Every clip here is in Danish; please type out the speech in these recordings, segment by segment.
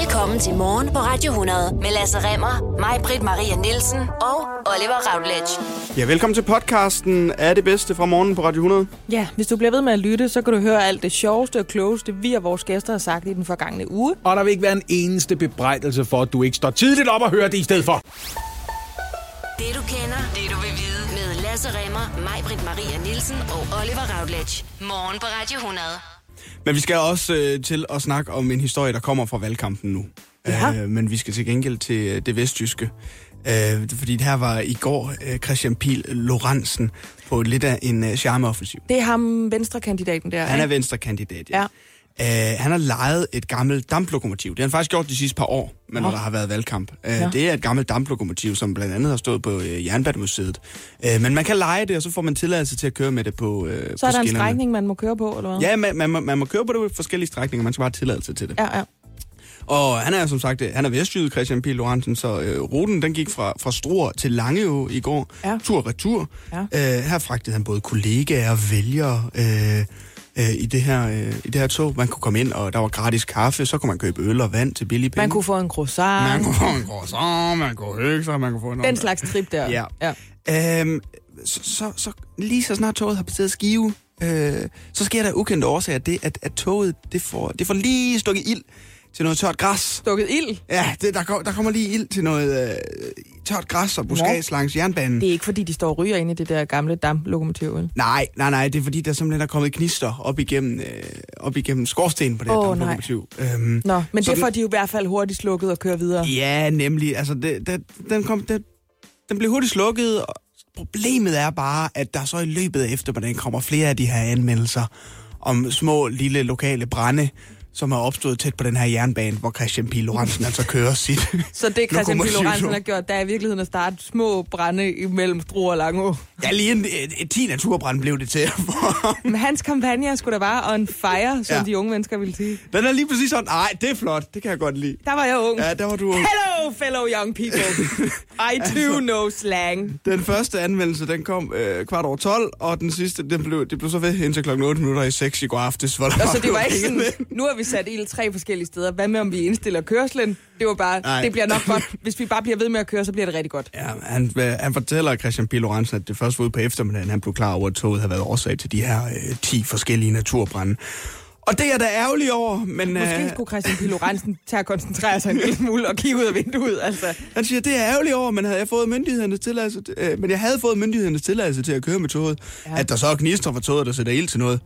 Velkommen til Morgen på Radio 100 med Lasse Remmer, mig, Britt Maria Nielsen og Oliver Routledge. Ja, velkommen til podcasten Er det bedste fra morgen på Radio 100. Ja, hvis du bliver ved med at lytte, så kan du høre alt det sjoveste og klogeste, vi og vores gæster har sagt i den forgangne uge. Og der vil ikke være en eneste bebrejdelse for, at du ikke står tidligt op og hører det i stedet for. Det du kender, det du vil vide med Lasse Remmer, mig, Britt Maria Nielsen og Oliver Routledge. Morgen på Radio 100. Men vi skal også øh, til at snakke om en historie, der kommer fra valgkampen nu. Ja. Øh, men vi skal til gengæld til øh, det vestjyske. Øh, fordi det her var i går øh, Christian Pil Lorentzen på lidt af en øh, charmeoffensiv. Det er ham, venstrekandidaten der. Han er ikke? venstrekandidat, Ja. Uh, han har lejet et gammelt damplokomotiv. Det har han faktisk gjort de sidste par år, men når Nå. der har været valgkamp. Uh, Nå. Det er et gammelt damplokomotiv, som blandt andet har stået på uh, Jernbanemuseet. Uh, men man kan lege det, og så får man tilladelse til at køre med det på uh, Så er på der en skinnerne. strækning, man må køre på, eller hvad? Ja, man, man, må- man må køre på det på forskellige strækninger, man skal bare have tilladelse til det. Ja, ja. Og han er som sagt, øh, han er vestjyde, Christian P. Lorentzen, så øh, ruten den gik fra, fra Struer til Langeå i går, Ja. tur-retur. Ja. Øh, her fragtede han både kollegaer og vælgere øh, øh, i, det her, øh, i det her tog. Man kunne komme ind, og der var gratis kaffe, så kunne man købe øl og vand til billige penge. Man kunne få en croissant. man kunne få en croissant, man kunne hygge sig, man kunne få en Den slags trip der. Ja. ja. Øhm, så, så, så lige så snart toget har passeret Skive, øh, så sker der ukendte årsager det, at, at toget det får, det får lige stukket ild til noget tørt græs. Stukket ild. Ja, det, der, kom, der kommer lige ild til noget øh, tørt græs og buskads langs jernbanen. Det er ikke, fordi de står og ryger inde i det der gamle damplokomotiv, vel? Nej, nej, nej, det er fordi, der simpelthen er kommet gnister op igennem, øh, op igennem skorstenen på det her Åh, damplokomotiv. Øhm, Nå, men det får de jo i hvert fald hurtigt slukket og kører videre. Ja, nemlig. Altså, det, det, den, kom, det, den blev hurtigt slukket, og problemet er bare, at der så i løbet af eftermiddagen kommer flere af de her anmeldelser om små, lille, lokale brænde, som er opstået tæt på den her jernbane, hvor Christian P. Lorentzen altså kører sit Så det Christian P. Lorentzen har gjort, der er i virkeligheden at starte små brænde imellem Struer og Langå. Ja, lige en, et, et 10 naturbrand blev det til. Men hans kampagne sgu da bare on fire, som ja. de unge mennesker ville sige. den er lige præcis sådan, nej, det er flot, det kan jeg godt lide. Der var jeg ung. Ja, der var du ung. Hello, fellow young people. I too know slang. Den første anmeldelse, den kom øh, kvart over 12, og den sidste, den blev, det blev så ved indtil klokken 8 minutter i 6 i går aftes. Hvor der Og så var det var ikke sådan, nu har vi sat ild tre forskellige steder. Hvad med, om vi indstiller kørslen? Det var bare, Nej. det bliver nok godt. Hvis vi bare bliver ved med at køre, så bliver det rigtig godt. Ja, han, øh, han fortæller Christian P. Lorentzen, at det først var ude på eftermiddagen, han blev klar over, at toget havde været årsag til de her øh, 10 forskellige naturbrænde. Og det er da ærgerlig over, men Måske øh, skulle Christian P. Lorentzen tage at koncentrere sig en lille smule og kigge ud af vinduet. Altså. han siger, det er ærgerlig over, men havde jeg fået myndighedernes tilladelse, øh, men jeg havde fået myndighedernes tilladelse til at køre med toget. Ja. Ja. At der så er gnister fra toget, der sætter ild til noget,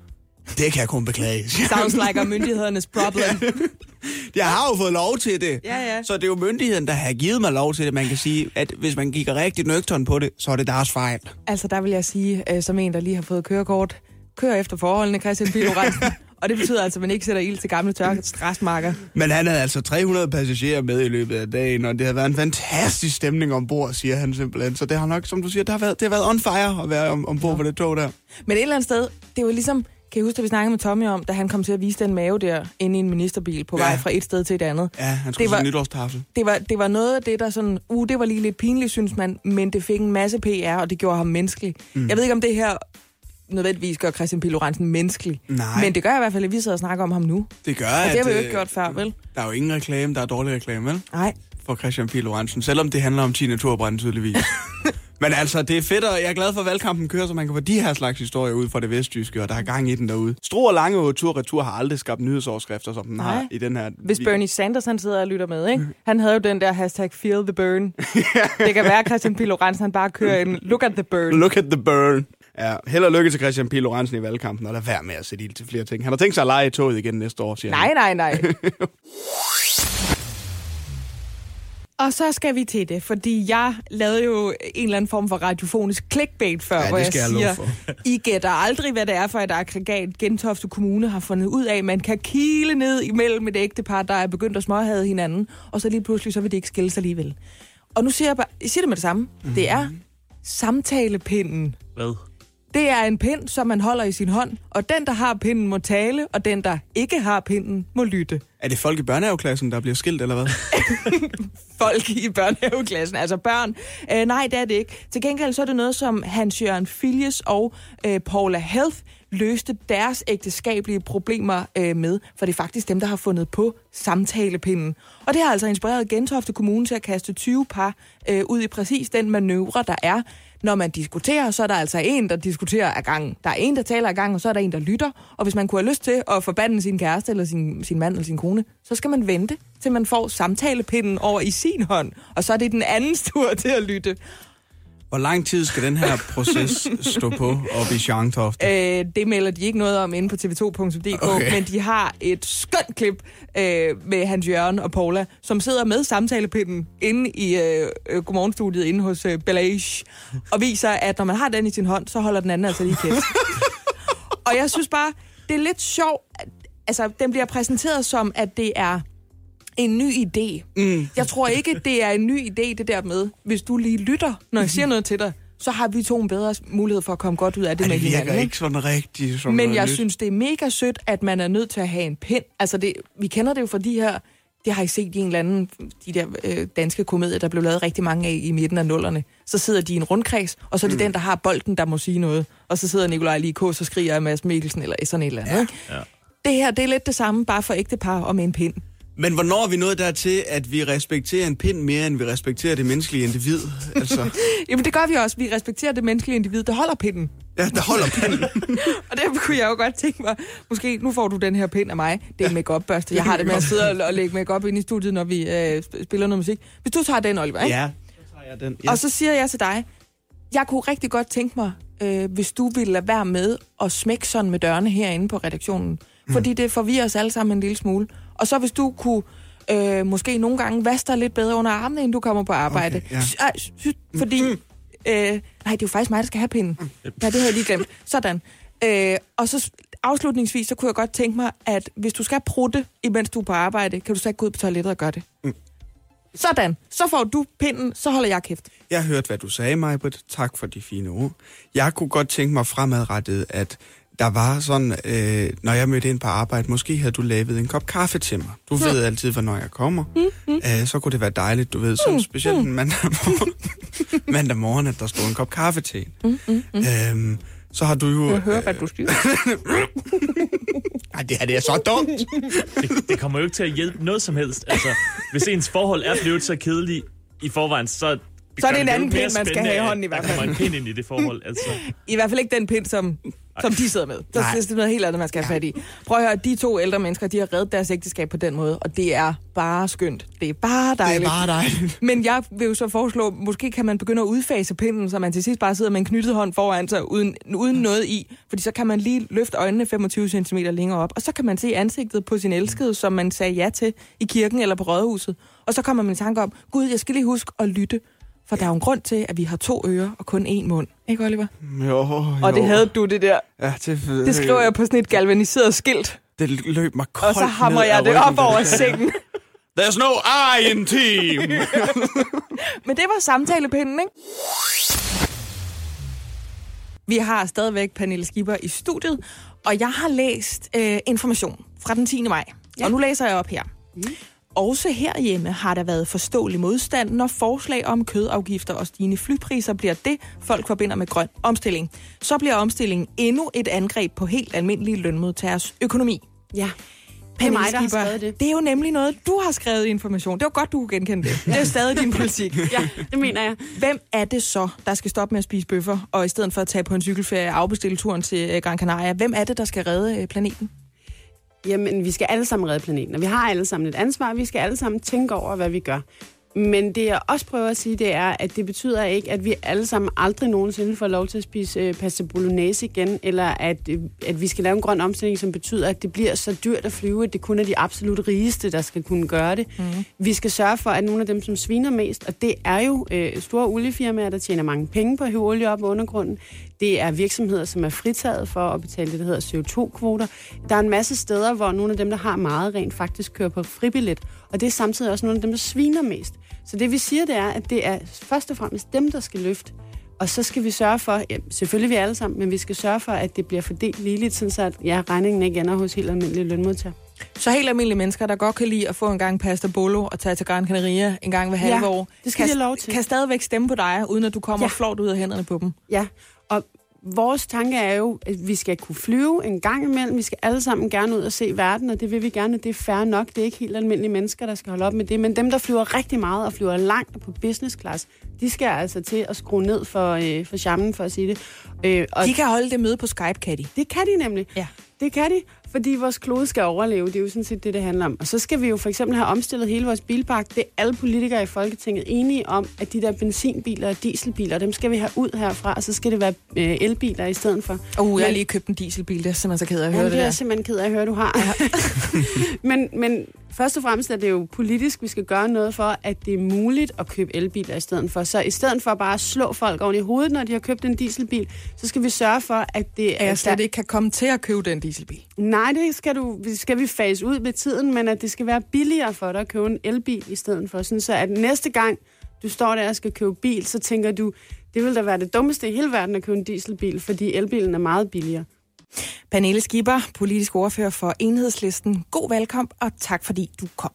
det kan jeg kun beklage. Sounds like a myndighedernes problem. Jeg har jo fået lov til det. Ja, ja. Så det er jo myndigheden, der har givet mig lov til det. Man kan sige, at hvis man kigger rigtig nøgtern på det, så er det deres fejl. Altså, der vil jeg sige, øh, som en, der lige har fået kørekort, kør efter forholdene, Christian P. Lorentzen. Og det betyder altså, at man ikke sætter ild til gamle tørre græsmarker. Men han havde altså 300 passagerer med i løbet af dagen, og det har været en fantastisk stemning ombord, siger han simpelthen. Så det har nok, som du siger, det har været, det har været on fire at være om, ombord på det tog der. Men et eller andet sted, det var ligesom, kan I huske, at vi snakkede med Tommy om, da han kom til at vise den mave der inde i en ministerbil på Ja. vej fra et sted til et andet. Ja, han skulle Det var- til nytårstafel. Det var, det var noget af det, der sådan, uh, det var lige lidt pinligt, synes man, men det fik en masse PR, og det gjorde ham menneskelig. Mm. Jeg ved ikke, om det her nødvendigvis gør Christian P. Lorentzen menneskelig. Nej. Men det gør i hvert fald, at vi sidder og snakker om ham nu. Det gør, Og det har vi jo øh, ikke gjort før, vel? Der er jo ingen reklame, der er dårlig reklame, vel? Nej. For Christian P. Lorentzen, selvom det handler om 10 naturbrænde tydeligvis. Men altså, det er fedt, og jeg er glad for, at valgkampen kører, så man kan få de her slags historier ud fra det vestjyske, og der er gang i den derude. Struer Lange tur retur har aldrig skabt nyhedsoverskrifter, som den har Nej. i den her... Hvis. Bernie Sanders han sidder og lytter med, ikke? Han havde jo den der hashtag feel the burn. det kan være, at Christian P. Lorentzen han bare kører en look at the burn. Look at the burn. Ja, held og lykke til Christian P. Lorentzen i valgkampen, og lad være med at sætte ild til flere ting. Han har tænkt sig at lege i toget igen næste år, siger Nej, han. nej, nej. Og så skal vi til det, fordi jeg lavede jo en eller anden form for radiofonisk clickbait før, Ja, hvor det jeg skal jeg siger. I gætter aldrig, hvad det er for et aggregat Gentofte Kommune har fundet ud af. Man kan kile ned imellem et ægtepar, der er begyndt at småhade hinanden, og så lige pludselig, så vil det ikke skilles alligevel. Og nu siger jeg bare, jeg siger det med det samme. Det er samtalepinden. Hvad? Det er en pind, som man holder i sin hånd, og den, der har pinden, må tale, og den, der ikke har pinden, må lytte. Er det folk i børnehaveklassen, der bliver skilt, eller hvad? folk i børnehaveklassen, altså børn. Øh, nej, det er det ikke. Til gengæld så er det noget, som Hans Jørgen Filjes og øh, Paula Health løste deres ægteskabelige problemer øh, med, for det er faktisk dem, der har fundet på samtalepinden. Og det har altså inspireret Gentofte Kommune til at kaste 20 par øh, ud i præcis den manøvre, der er. Når man diskuterer, så er der altså en, der diskuterer af gangen. Der er en, der taler af gangen, og så er der en, der lytter. Og hvis man kunne have lyst til at forbande sin kæreste, eller sin, sin mand eller sin kone, så skal man vente, til man får samtalepinden over i sin hånd. Og så er det den andens tur til at lytte. Hvor lang tid skal den her proces stå på oppe i Sjangtoft? Øh, det melder de ikke noget om inde på tv2.dk, Okay. men de har et skønt klip øh, med Hans Jørgen og Paula, som sidder med samtalepinden inde i øh, øh, godmorgenstudiet inde hos øh, Bellage, og viser, at når man har den i sin hånd, så holder den anden altså lige kæft. og jeg synes bare, det er lidt sjovt, altså den bliver præsenteret som, at det er en ny idé. Mm. Jeg tror ikke, det er en ny idé, det der med, hvis du lige lytter, når jeg siger noget til dig, så har vi to en bedre mulighed for at komme godt ud af det Ej, med det virker hinanden. ikke sådan rigtigt. Som Men jeg nyt. synes, det er mega sødt, at man er nødt til at have en pind. Altså, det, vi kender det jo fra de her... Det har I set i en eller anden... De der øh, danske komedier, der blev lavet rigtig mange af i midten af nullerne. Så sidder de i en rundkreds, og så er det mm. den, der har bolden, der må sige noget. Og så sidder Nikolaj lige og skriger af Mads Mikkelsen eller sådan et eller andet. Ja. Ja. Det her, det er lidt det samme, bare for ægtepar og med en pind. Men hvornår er vi nået dertil, at vi respekterer en pind mere, end vi respekterer det menneskelige individ? Altså, Jamen, det gør vi også. Vi respekterer det menneskelige individ, der holder pinden. ja, der holder pinden. Og derfor kunne jeg jo godt tænke mig, måske nu får du den her pind af mig. Det er en make børste Jeg har det med at sidde og, og lægge make ind i studiet, når vi øh, sp- spiller noget musik. Hvis du tager den, Oliver, ikke? Ja, så tager jeg den. Ja. Og så siger jeg til dig, jeg kunne rigtig godt tænke mig, øh, hvis du ville lade være med at smække sådan med dørene herinde på redaktionen. Mm. Fordi det forvirrer os alle sammen en lille smule. Og så hvis du kunne øh, måske nogle gange vaske dig lidt bedre under armene, inden du kommer på arbejde. Okay, ja. Ej, sy- fordi... Øh, nej, det er jo faktisk mig, der skal have pinden. Mm. Ja, det havde jeg lige glemt. Sådan. Øh, og så afslutningsvis, så kunne jeg godt tænke mig, at hvis du skal prutte, imens du er på arbejde, kan du så ikke gå ud på toilettet og gøre det. Mm. Sådan. Så får du pinden, så holder jeg kæft. Jeg hørte, hvad du sagde, Majbrit. Tak for de fine ord. Jeg kunne godt tænke mig fremadrettet, at der var sådan, øh, når jeg mødte ind på arbejde, måske havde du lavet en kop kaffe til mig. Du ved altid, hvornår jeg kommer. Mm, mm. Øh, så kunne det være dejligt, du ved, sådan specielt en mandag morgen, mandag morgen, at der stod en kop kaffe til en. Mm, mm, mm. Øhm, så har du jo... Jeg hører, hvad du siger. Ej, det her det er så dumt. Det, det kommer jo ikke til at hjælpe noget som helst. Altså, hvis ens forhold er blevet så kedeligt i forvejen, så... Så er det en anden pind, man skal have i hånden i hvert Der fald. kommer en pind ind i det forhold, altså. I hvert fald ikke den pind, som, som de sidder med. Der er det noget helt andet, man skal have fat i. Prøv at høre, de to ældre mennesker, de har reddet deres ægteskab på den måde, og det er bare skønt. Det er bare Det dejligt. er bare dejligt. Men jeg vil jo så foreslå, måske kan man begynde at udfase pinden, så man til sidst bare sidder med en knyttet hånd foran sig, uden, uden noget i. Fordi så kan man lige løfte øjnene 25 cm længere op, og så kan man se ansigtet på sin elskede, som man sagde ja til i kirken eller på rådhuset. Og så kommer man i tanke om, gud, jeg skal lige huske at lytte. For der er jo en grund til, at vi har to ører og kun én mund. Ikke, Oliver? Jo, jo. Og det havde du, det der. Ja, det, Det skriver jeg på sådan et galvaniseret skilt, Det løb mig koldt og så hammer jeg det op over der. sengen. There's no I in team. Men det var samtalepinden, ikke? Vi har stadigvæk Pernille Skipper i studiet, og jeg har læst øh, information fra den 10. maj. Ja. Og nu læser jeg op her. Mm. Også herhjemme har der været forståelig modstand, når forslag om kødafgifter og stigende flypriser bliver det, folk forbinder med grøn omstilling. Så bliver omstillingen endnu et angreb på helt almindelige lønmodtagers økonomi. Ja. Pernille mig, der har skrevet det. Det er jo nemlig noget, du har skrevet i information. Det var godt, du kunne genkende det. Det er stadig din politik. Ja, det mener jeg. Hvem er det så, der skal stoppe med at spise bøffer, og i stedet for at tage på en cykelferie afbestille turen til øh, Gran Canaria? Hvem er det, der skal redde øh, planeten? Jamen, vi skal alle sammen redde planeten, og vi har alle sammen et ansvar. Vi skal alle sammen tænke over, hvad vi gør. Men det jeg også prøver at sige, det er, at det betyder ikke, at vi alle sammen aldrig nogensinde får lov til at spise øh, pasta bolognese igen, eller at, øh, at vi skal lave en grøn omstilling, som betyder, at det bliver så dyrt at flyve, at det kun er de absolut rigeste, der skal kunne gøre det. Mm. Vi skal sørge for, at nogle af dem, som sviner mest, og det er jo øh, store oliefirmaer, der tjener mange penge på at hive olie op af undergrunden, det er virksomheder, som er fritaget for at betale det, der hedder CO2-kvoter. Der er en masse steder, hvor nogle af dem, der har meget rent, faktisk kører på fribillet. Og det er samtidig også nogle af dem, der sviner mest. Så det vi siger, det er, at det er først og fremmest dem, der skal løfte. Og så skal vi sørge for, ja, selvfølgelig vi alle sammen, men vi skal sørge for, at det bliver fordelt ligeligt, sådan så at ja, regningen ikke ender hos helt almindelige lønmodtagere. Så helt almindelige mennesker, der godt kan lide at få en gang pasta bolo og tage til Gran Canaria en gang hver halve Ja, år, det skal kan, de lov til. kan stadigvæk stemme på dig, uden at du kommer Ja. flot ud af hænderne på dem. Ja, vores tanke er jo, at vi skal kunne flyve en gang imellem. Vi skal alle sammen gerne ud og se verden, og det vil vi gerne. Det er fair nok. Det er ikke helt almindelige mennesker, der skal holde op med det. Men dem, der flyver rigtig meget og flyver langt på business class, de skal altså til at skrue ned for, øh, for charmen, for at sige det. Øh, og De kan holde det møde på Skype, kan de. det kan de nemlig. Ja. Det kan de, fordi vores klode skal overleve. Det er jo sådan set det, det handler om. Og så skal vi jo for eksempel have omstillet hele vores bilpark. Det er alle politikere i Folketinget enige om, at de der benzinbiler og dieselbiler, dem skal vi have ud herfra, og så skal det være øh, elbiler i stedet for. Uh, jeg har lige købt en dieselbil, det er simpelthen så ked af at høre det det er der. jeg simpelthen ked af at høre, du har. men, men først og fremmest er det jo politisk, vi skal gøre noget for, at det er muligt at købe elbiler i stedet for. Så i stedet for bare at slå folk oven i hovedet, når de har købt en dieselbil, så skal vi sørge for, at det At jeg slet ikke kan komme til at købe den dieselbil. Nej, det skal, du, skal vi fase ud med tiden, men at det skal være billigere for dig at købe en elbil i stedet for. Sådan så at næste gang, du står der og skal købe bil, så tænker du, det vil da være det dummeste i hele verden at købe en dieselbil, fordi elbilen er meget billigere. Pernille Skipper, politisk ordfører for Enhedslisten. God valgkamp, og tak fordi du kom.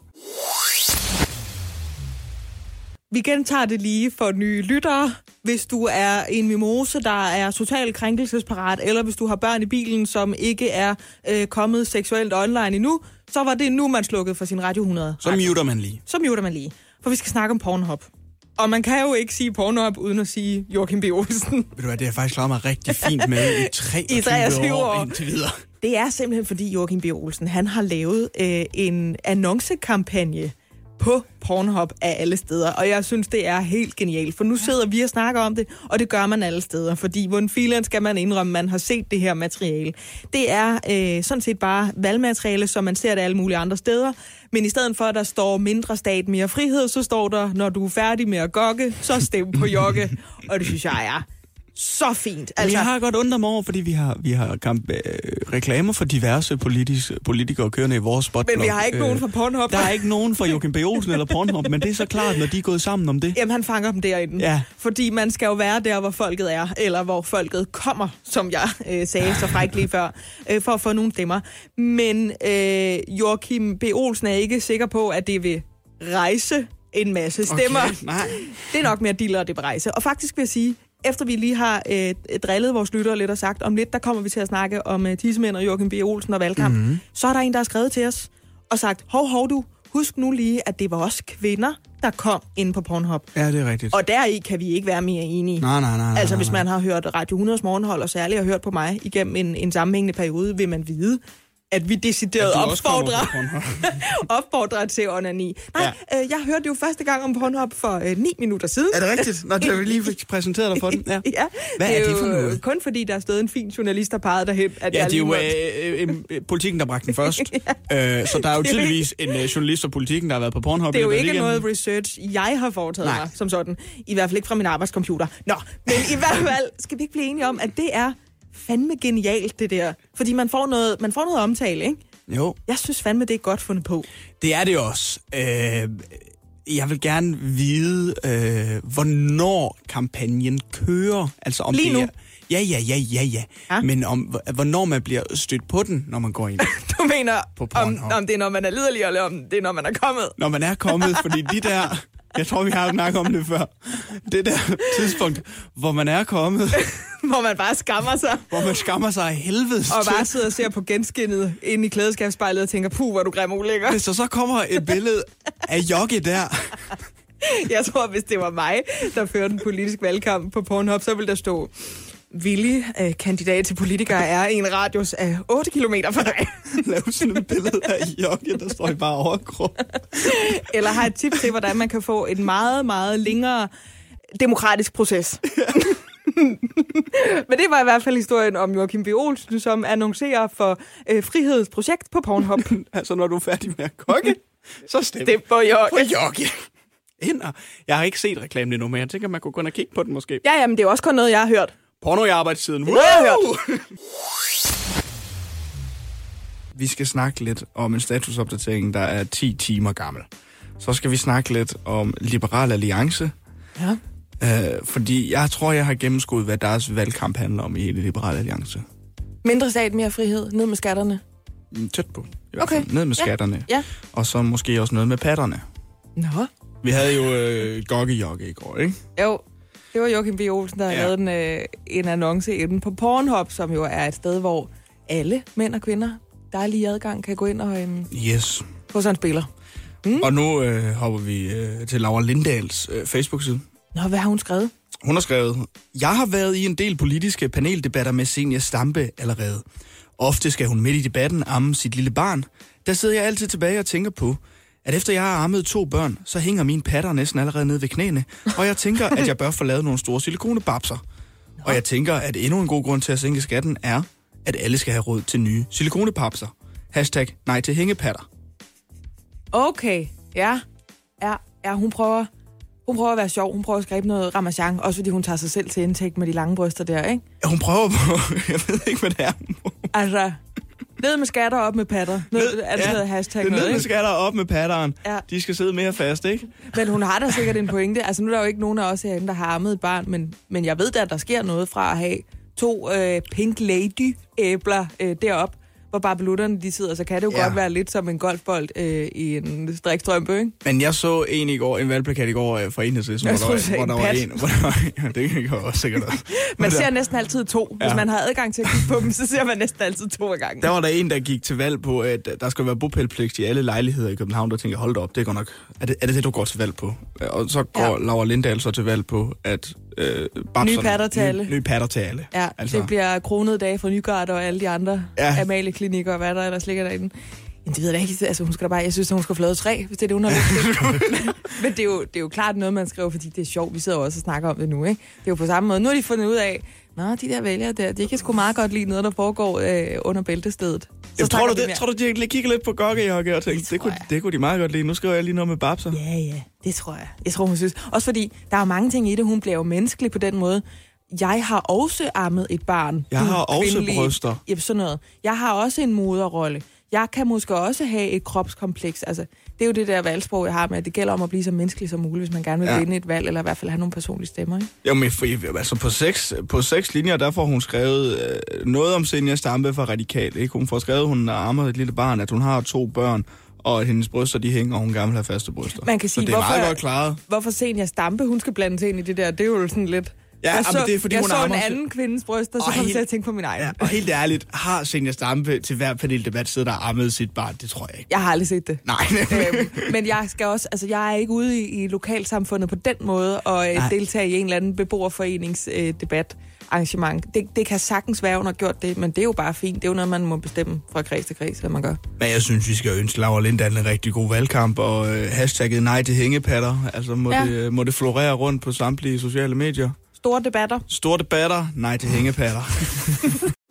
Vi gentager det lige for nye lyttere. Hvis du er en mimose, der er totalt krænkelsesparat, eller hvis du har børn i bilen, som ikke er øh, kommet seksuelt online endnu, så var det nu, man slukkede for sin Radio 100. Så muter man lige. så muter man lige. For vi skal snakke om Pornhub. Og man kan jo ikke sige Pornhub, uden at sige Joachim B. Olsen. Ved du hvad, det har faktisk klaret mig rigtig fint med i 23, I 23 år, år. indtil videre. Det er simpelthen fordi Joachim B. Olsen, han har lavet øh, en annoncekampagne på Pornhub af alle steder, og jeg synes, det er helt genialt, for nu sidder vi og snakker om det, og det gør man alle steder, fordi hvordan filen skal man indrømme, man har set det her materiale. Det er øh, sådan set bare valgmateriale, som man ser det alle mulige andre steder, men i stedet for, at der står mindre stat, mere frihed, så står der, når du er færdig med at gokke, så stem på jokke, og det synes jeg er så fint. Altså, jeg har godt undret mig over, fordi vi har, vi har kamp, øh, reklamer for diverse politis, politikere kørende i vores spotblok. men vi har ikke nogen fra Pornhub. Der er ikke nogen fra Joachim B. Olsen eller Pornhub, men det er så klart, når de er gået sammen om det. Jamen, han fanger dem derinde. Ja. Fordi man skal jo være der, hvor folket er, eller hvor folket kommer, som jeg øh, sagde så frækt lige før, øh, for at få nogle stemmer. Men øh, Joachim B. Olsen er ikke sikker på, at det vil rejse en masse stemmer. Okay, nej. Det er nok mere dealer, det rejse. Og faktisk vil jeg sige, efter vi lige har øh, drillet vores lyttere lidt og sagt, om lidt, der kommer vi til at snakke om øh, tissemænd og Joachim B. Olsen og valgkamp, mm-hmm. så er der en, der har skrevet til os og sagt, hov, hov du, husk nu lige, at det var også kvinder, der kom ind på Pornhub. Ja, det er rigtigt. Og deri kan vi ikke være mere enige. Nej, nej, nej. Altså, nej, hvis nej. man har hørt Radio 100's morgenhold, og særligt har hørt på mig igennem en, en sammenhængende periode, vil man vide, at vi decideret kommer opfordrer, opfordrer til onani. Nej, ja. øh, jeg hørte jo første gang om Pornhub for øh, 9 minutter siden. Er det rigtigt? Nå, det vi lige fik præsenteret dig for den. Ja. Ja, Hvad det er er, det for noget? kun fordi, der er stået en fin journalist, der pegede derhen, at Ja, det er jo måtte- øh, øh, øh, politikken, der bragte den først. øh, så der er jo tydeligvis en øh, journalist fra politikken, der har været på Pornhub. Det er jo ikke weekenden. noget research, jeg har foretaget Nej. mig som sådan. I hvert fald ikke fra min arbejdscomputer. Nå, men i hvert fald skal vi ikke blive enige om, at det er fandme genialt, det der. Fordi man får noget, man får noget omtale, ikke? Jo, Jeg synes fandme, det er godt fundet på. det er det også. Øh, jeg vil gerne vide, øh, hvornår kampagnen kører. Altså om Lige det nu? Er, ja, ja, ja, ja, ja. Ja. Men om, hvornår man bliver stødt på den, når man går ind. Du mener, På om, om det er, når man er liderlig, eller om det er, når man er kommet. når man er kommet, fordi de der... Jeg tror, vi har snakket om det før. Det der tidspunkt, hvor man er kommet, Hvor man bare skammer sig, hvor man skammer sig af helvedes og bare sidder og ser på genskinnet inde i klædeskabsspejlet og tænker, puh, hvor du grim ulækker. Hvis der så kommer et billede af Jokke der, Jeg tror, hvis det var mig, der førte en politisk valgkamp på Pornhub, så ville der stå, Willy, øh, kandidat til politiker, er i en radius af 8 km fra dig. lave sådan et billede af Jokke, der står i bare overkrop. Eller har et tip til, hvordan man kan få en meget, meget længere demokratisk proces. Men det var i hvert fald historien om Joachim B. Olsen, som annoncerer for øh, Frihedsprojekt på Pornhub. Altså, når du er færdig med at kokke, så stem, det er på på Joachim. Jokke. Ind og, jeg har ikke set reklamen endnu, men jeg tænker, man kunne gå ind og kigge på den måske. Ja, jamen, det er også kun noget, jeg har hørt. Porno i arbejdstiden. Woo! Vi skal snakke lidt om en statusopdatering, der er 10 timer gammel. Så skal vi snakke lidt om Liberal Alliance. Ja. Øh, fordi jeg tror, jeg har gennemskuddet, hvad deres valgkamp handler om i hele Liberal Alliance. Mindre stat, mere frihed, ned med skatterne. Mm, Tæt på. I hvert Okay. Ned med Ja. skatterne. Ja. Og så måske også noget med patterne. Nå. Vi havde jo øh, Gokke Jokke i går, ikke? Jo. Det var Joachim B. Olsen, der ja. Lavede en, øh, en annonce inde på Pornhub, som jo er et sted, hvor alle mænd og kvinder, der er lige adgang, kan gå ind og øhm, Yes. sig en spiller. Mm. Og nu øh, hopper vi øh, til Laura Lindahls øh, Facebook-side. Nå, hvad har hun skrevet? Hun har skrevet, Jeg har været i en del politiske paneldebatter med Senior Stampe allerede. Ofte skal hun midt i debatten amme sit lille barn. Der sidder jeg altid tilbage og tænker på, at efter jeg har ammet to børn, så hænger mine patter næsten allerede nede ved knæene, og jeg tænker, at jeg bør få lavet nogle store silikonebabser. Og jeg tænker, at endnu en god grund til at sænke skatten er, at alle skal have råd til nye silikonepapser. Hashtag nej til hængepatter. Okay, ja. Ja, ja hun prøver... Hun prøver at være sjov. Hun prøver at skrive noget ramachan, også fordi hun tager sig selv til indtægt med de lange bryster der, ikke? Ja, hun prøver på, jeg ved ikke, hvad det er. Altså, ned med skatter, op med patter. Ned, Ned- er det sådan noget hashtag Ned noget, med ikke? skatter op med patteren. Ja. De skal sidde mere fast, ikke? Men hun har da sikkert en pointe. Altså, nu er der jo ikke nogen af os herinde, der har ammet et barn, men, men jeg ved da, at der sker noget fra at have to øh, pink lady-æbler øh, derop, hvor bare belutterne de sidder, så kan det jo Ja. godt være lidt som en golfbold øh, i en strikstrømpe, ikke? Men jeg så en i går, en valgplakat i går øh, fra Enhedslisten, hvor, troede, der, var- hvor der var en... Hvor der var, det kan jeg også sikkert også. Man ser der, næsten altid to. Hvis Ja. man har adgang til at kigge på dem, så ser man næsten altid to ad gangen. der var der en, der gik til valg på, at der skal være bopælpligt i alle lejligheder i København, der tænker, hold da op, det går nok. Er det, er det det, du går til valg på? Og så går ja. Laura Lindahl så til valg på, at... Øh, babserne- patter til nye, alle. Nye patter til alle. Ja, altså. Det bliver kronede dage fra Nygaard og alle de andre Ja. Amalie-klinikker og hvad der ellers ligger derinde. Jamen, det ved jeg ikke. Altså, hun skal da bare, jeg synes, at hun skal få lavet tre, hvis det er det, hun har. Men- Men det er, jo, det er jo klart noget, man skriver, fordi det er sjovt. Vi sidder jo også og snakker om det nu, ikke? Det er jo på samme måde. Nu har de fundet ud af, Nå, de der vælgere der, de kan sgu meget godt lide noget, der foregår øh, under bæltestedet. Så Jeg tror du, vi det, mere. tror du, de kigger lidt på Gokke og tænker, det, kunne, jeg. det kunne de meget godt lide. Nu skriver jeg lige noget med babser. Ja, ja, det tror jeg. Jeg tror, hun synes. Også fordi, der er mange ting i det. Hun bliver jo menneskelig på den måde. Jeg har også ammet et barn. Jeg har også kvindelige- bryster. Ja, sådan noget. Jeg har også en moderrolle. Jeg kan måske også have et kropskompleks. Altså, det er jo det der valgsprog, jeg har med, at det gælder om at blive så menneskelig som muligt, hvis man gerne vil Ja. vinde et valg, eller i hvert fald have nogle personlige stemmer. Ikke? Jo, men for, altså på seks, på seks linjer, der får hun skrevet øh, noget om Senja Stampe fra Radikal. Ikke? Hun får skrevet, at hun har ammet et lille barn, at hun har to børn, og at hendes bryster de hænger, og hun gerne vil have faste bryster. Man kan sige, så det er hvorfor- meget godt klaret. Hvorfor Senior Stampe, hun skal blande sig ind i det der, det er jo sådan lidt... Ja, jeg men så, det er, fordi jeg hun så en ammer sig- anden kvindes bryster, så Og kom helt- til at tænke på min egen. Ja, og helt ærligt, har Senja Stampe til hver paneldebat siddet der og ammet sit barn? Det tror jeg ikke. Jeg har aldrig set det. Nej, øhm, men jeg skal også, altså jeg er ikke ude i, i lokalsamfundet på den måde og øh, Nej. deltage i en eller anden beboerforeningsdebat. Øh, arrangement. Det, det kan sagtens være, hun har gjort det, men det er jo bare fint. Det er jo noget, man må bestemme fra kreds til kreds, hvad man gør. Men jeg synes, vi skal ønske Laura Lindahl en rigtig god valgkamp, og øh, hashtagget nej til hængepatter. Altså må, ja. det, må det florere rundt på samtlige sociale medier. Store debatter. Store debatter, nej til hængepatter.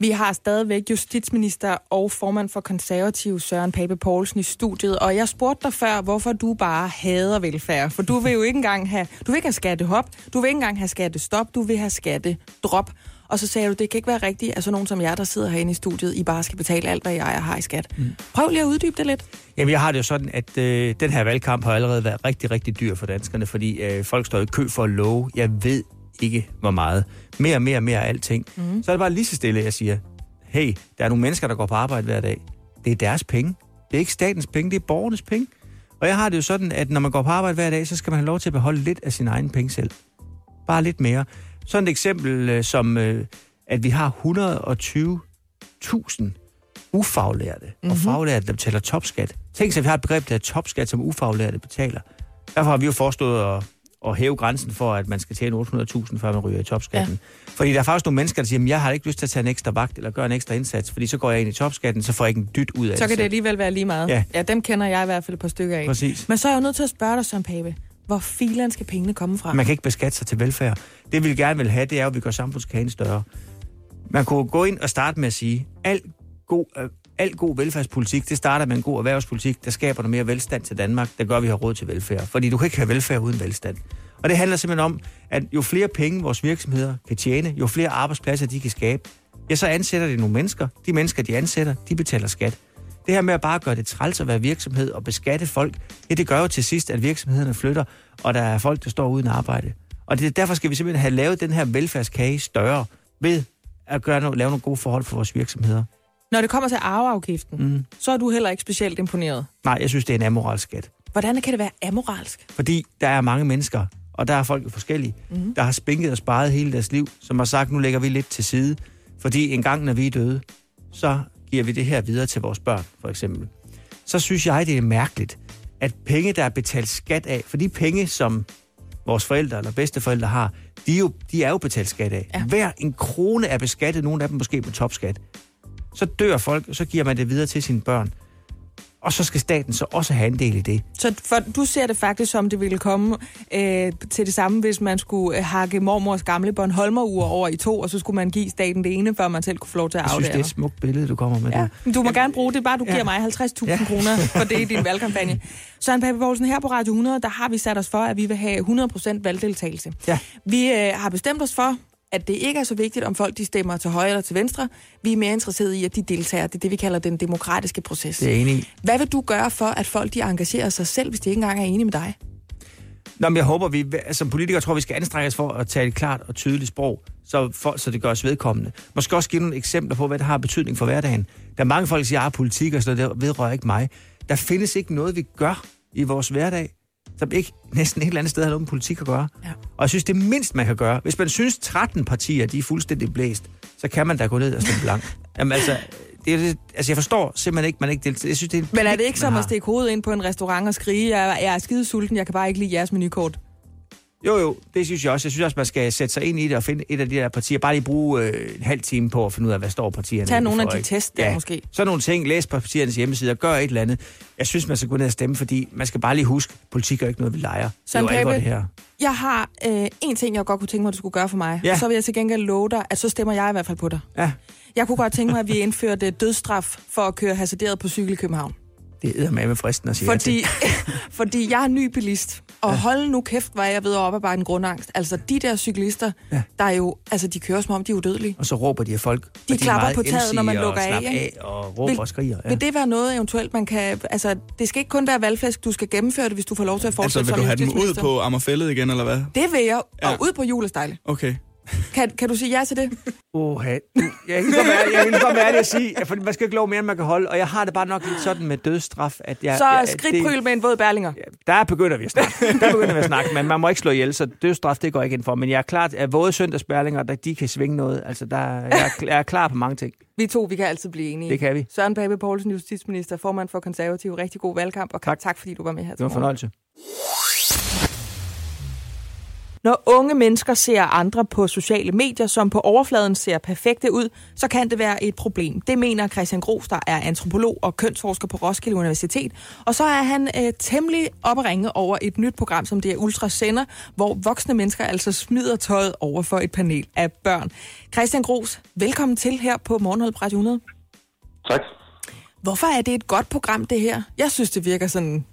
Vi har stadigvæk justitsminister og formand for konservativ Søren Pape Poulsen i studiet, og jeg spurgte dig før, hvorfor du bare hader velfærd. For du vil jo ikke engang have, du vil ikke have skattehop, du vil ikke engang have skattestop, du vil have skattedrop. Og så sagde du, det kan ikke være rigtigt, at sådan nogen som jer, der sidder herinde i studiet, I bare skal betale alt, hvad jeg har i skat. Mm. Prøv lige at uddybe det lidt. Jamen, jeg har det jo sådan, at øh, den her valgkamp har allerede været rigtig, rigtig dyr for danskerne, fordi øh, folk står i kø for at love. Jeg ved ikke, hvor meget. Mere, mere, mere af alting. Mm. Så er det bare lige så stille, jeg siger, hey, der er nogle mennesker, der går på arbejde hver dag. Det er deres penge. Det er ikke statens penge, det er borgernes penge. Og jeg har det jo sådan, at når man går på arbejde hver dag, så skal man have lov til at beholde lidt af sin egen penge selv. Bare lidt mere. Sådan et eksempel øh, som, øh, at vi har 120.000 ufaglærte mm-hmm. og faglærte, der betaler topskat. Tænk sig, at vi har et begreb, der er topskat, som ufaglærte betaler. Derfor har vi jo forestået at, at hæve grænsen for, at man skal tjene 800.000, før man ryger i topskatten. Ja. Fordi der er faktisk nogle mennesker, der siger, at jeg har ikke lyst til at tage en ekstra vagt eller gøre en ekstra indsats, fordi så går jeg ind i topskatten, så får jeg ikke en dyt ud af Så kan det alligevel være lige meget. Ja. ja, dem kender jeg i hvert fald et par stykker af. Præcis. Men så er jeg jo nødt til at spørge dig, Søren Pape, hvor filen skal pengene komme fra? Man kan ikke beskatte sig til velfærd. Det vi gerne vil have, det er, at vi gør samfundskagen større. Man kunne gå ind og starte med at sige, al god, øh, al god velfærdspolitik, det starter med en god erhvervspolitik, der skaber noget mere velstand til Danmark, der gør, at vi har råd til velfærd. Fordi du kan ikke have velfærd uden velstand. Og det handler simpelthen om, at jo flere penge vores virksomheder kan tjene, jo flere arbejdspladser de kan skabe, ja, så ansætter de nogle mennesker. De mennesker, de ansætter, de betaler skat. Det her med at bare gøre det træls at være virksomhed og beskatte folk, ja, det gør jo til sidst, at virksomhederne flytter, og der er folk, der står uden arbejde. Og det, derfor skal vi simpelthen have lavet den her velfærdskage større ved at gøre noget, lave nogle gode forhold for vores virksomheder. Når det kommer til arveafgiften, mm. så er du heller ikke specielt imponeret. Nej, jeg synes, det er en amoral skat. Hvordan kan det være amoralsk? Fordi der er mange mennesker, og der er folk forskellige, mm. der har spinket og sparet hele deres liv, som har sagt, nu lægger vi lidt til side. Fordi en gang, når vi er døde, så giver vi det her videre til vores børn, for eksempel. Så synes jeg, det er mærkeligt, at penge, der er betalt skat af, for de penge, som vores forældre eller bedsteforældre har, de er jo, de er jo betalt skat af. Ja. Hver en krone er beskattet, nogle af dem måske med topskat. Så dør folk, og så giver man det videre til sine børn. Og så skal staten så også have en del i det. Så for, du ser det faktisk som, det ville komme øh, til det samme, hvis man skulle øh, hakke mormors gamle Bornholmer-ur over i to, og så skulle man give staten det ene, før man selv kunne få lov til at Jeg synes, det er aflære. et smukt billede, du kommer med Ja, men du må gerne bruge det, bare du giver Ja. mig 50.000 Ja. kroner for det i din valgkampagne. Søren Pape Poulsen, her på Radio 100, der har vi sat os for, at vi vil have 100% valgdeltagelse. Ja. Vi øh, har bestemt os for, at det ikke er så vigtigt, om folk de stemmer til højre eller til venstre. Vi er mere interesserede i, at de deltager. Det er det, vi kalder den demokratiske proces. Det er enig. Hvad vil du gøre for, at folk de engagerer sig selv, hvis de ikke engang er enige med dig? Nå, men jeg håber, vi som politikere tror, vi skal anstrenge os for at tale et klart og tydeligt sprog, så, for, så det gør os vedkommende. Måske også give nogle eksempler på, hvad det har betydning for hverdagen. Der er mange folk, der siger, at politik og sådan noget, det vedrører ikke mig. Der findes ikke noget, vi gør i vores hverdag, som ikke næsten et eller andet sted har noget med politik at gøre. Ja. Og jeg synes, det mindst, man kan gøre, hvis man synes, 13 partier de er fuldstændig blæst, så kan man da gå ned og stemme blank. Jamen altså, det, er altså, jeg forstår simpelthen ikke, man ikke deltager. Jeg synes, det er en Men er det ikke som at stikke hovedet ind på en restaurant og skrige, jeg, jeg er skide sulten, jeg kan bare ikke lide jeres menukort? Jo, jo, det synes jeg også. Jeg synes også, man skal sætte sig ind i det og finde et af de der partier. Bare lige bruge øh, en halv time på at finde ud af, hvad står partierne Tag nogle af de test der måske. Så nogle ting, læs på partiernes hjemmesider, gør et eller andet. Jeg synes, man skal gå ned og stemme, fordi man skal bare lige huske, politik er ikke noget, vi leger. Søren det er jo det her. Jeg har øh, en ting, jeg godt kunne tænke mig, at du skulle gøre for mig. Ja. Og så vil jeg til gengæld love dig, at så stemmer jeg i hvert fald på dig. Ja, Jeg kunne godt tænke mig, at vi indførte dødsstraf for at køre hasarderet på cykel i København. det er med med fristen at sige ja Fordi, fordi jeg er ny bilist, og ja. hold nu kæft, hvor jeg ved at oparbejde en grundangst. Altså, de der cyklister, Ja. der er jo, altså, de kører som om, de er udødelige. Og så råber de af folk. De er klapper på taget, når man lukker og af, ikke? og råber Vil- og skriger. Ja. Vil det være noget eventuelt, man kan... Altså, det skal ikke kun være valgflæsk, du skal gennemføre det, hvis du får lov til at Altså, fortsætte vil som du have dem ud på Ammerfællet igen, eller hvad? Det vil jeg, og Ja. ud på julestejle. Okay. Kan, kan du sige ja til det? Åh, jeg kan godt være, jeg kan være det at sige, for man skal ikke love mere, end man kan holde. Og jeg har det bare nok lidt sådan med dødsstraf, at jeg... Så jeg, skridtpryl med en våd bærlinger. Der begynder vi at snakke. Der begynder vi at snakke, men man må ikke slå ihjel, så dødsstraf, det går ikke ind for. Men jeg er klart, at våde søndagsbærlinger, der, de kan svinge noget. Altså, der, jeg, er, jeg er klar på mange ting. Vi to, vi kan altid blive enige. Det kan vi. Søren Pape Poulsen, justitsminister, formand for konservativ. Rigtig god valgkamp, og tak, tak fordi du var med her Det var en fornøjelse. Når unge mennesker ser andre på sociale medier, som på overfladen ser perfekte ud, så kan det være et problem. Det mener Christian Gros, der er antropolog og kønsforsker på Roskilde Universitet. Og så er han øh, temmelig op ringe over et nyt program, som det er Ultra Sender, hvor voksne mennesker altså smider tøjet over for et panel af børn. Christian Gros, velkommen til her på Morgenhold på Radio 100. Tak. Hvorfor er det et godt program, det her? Jeg synes, det virker sådan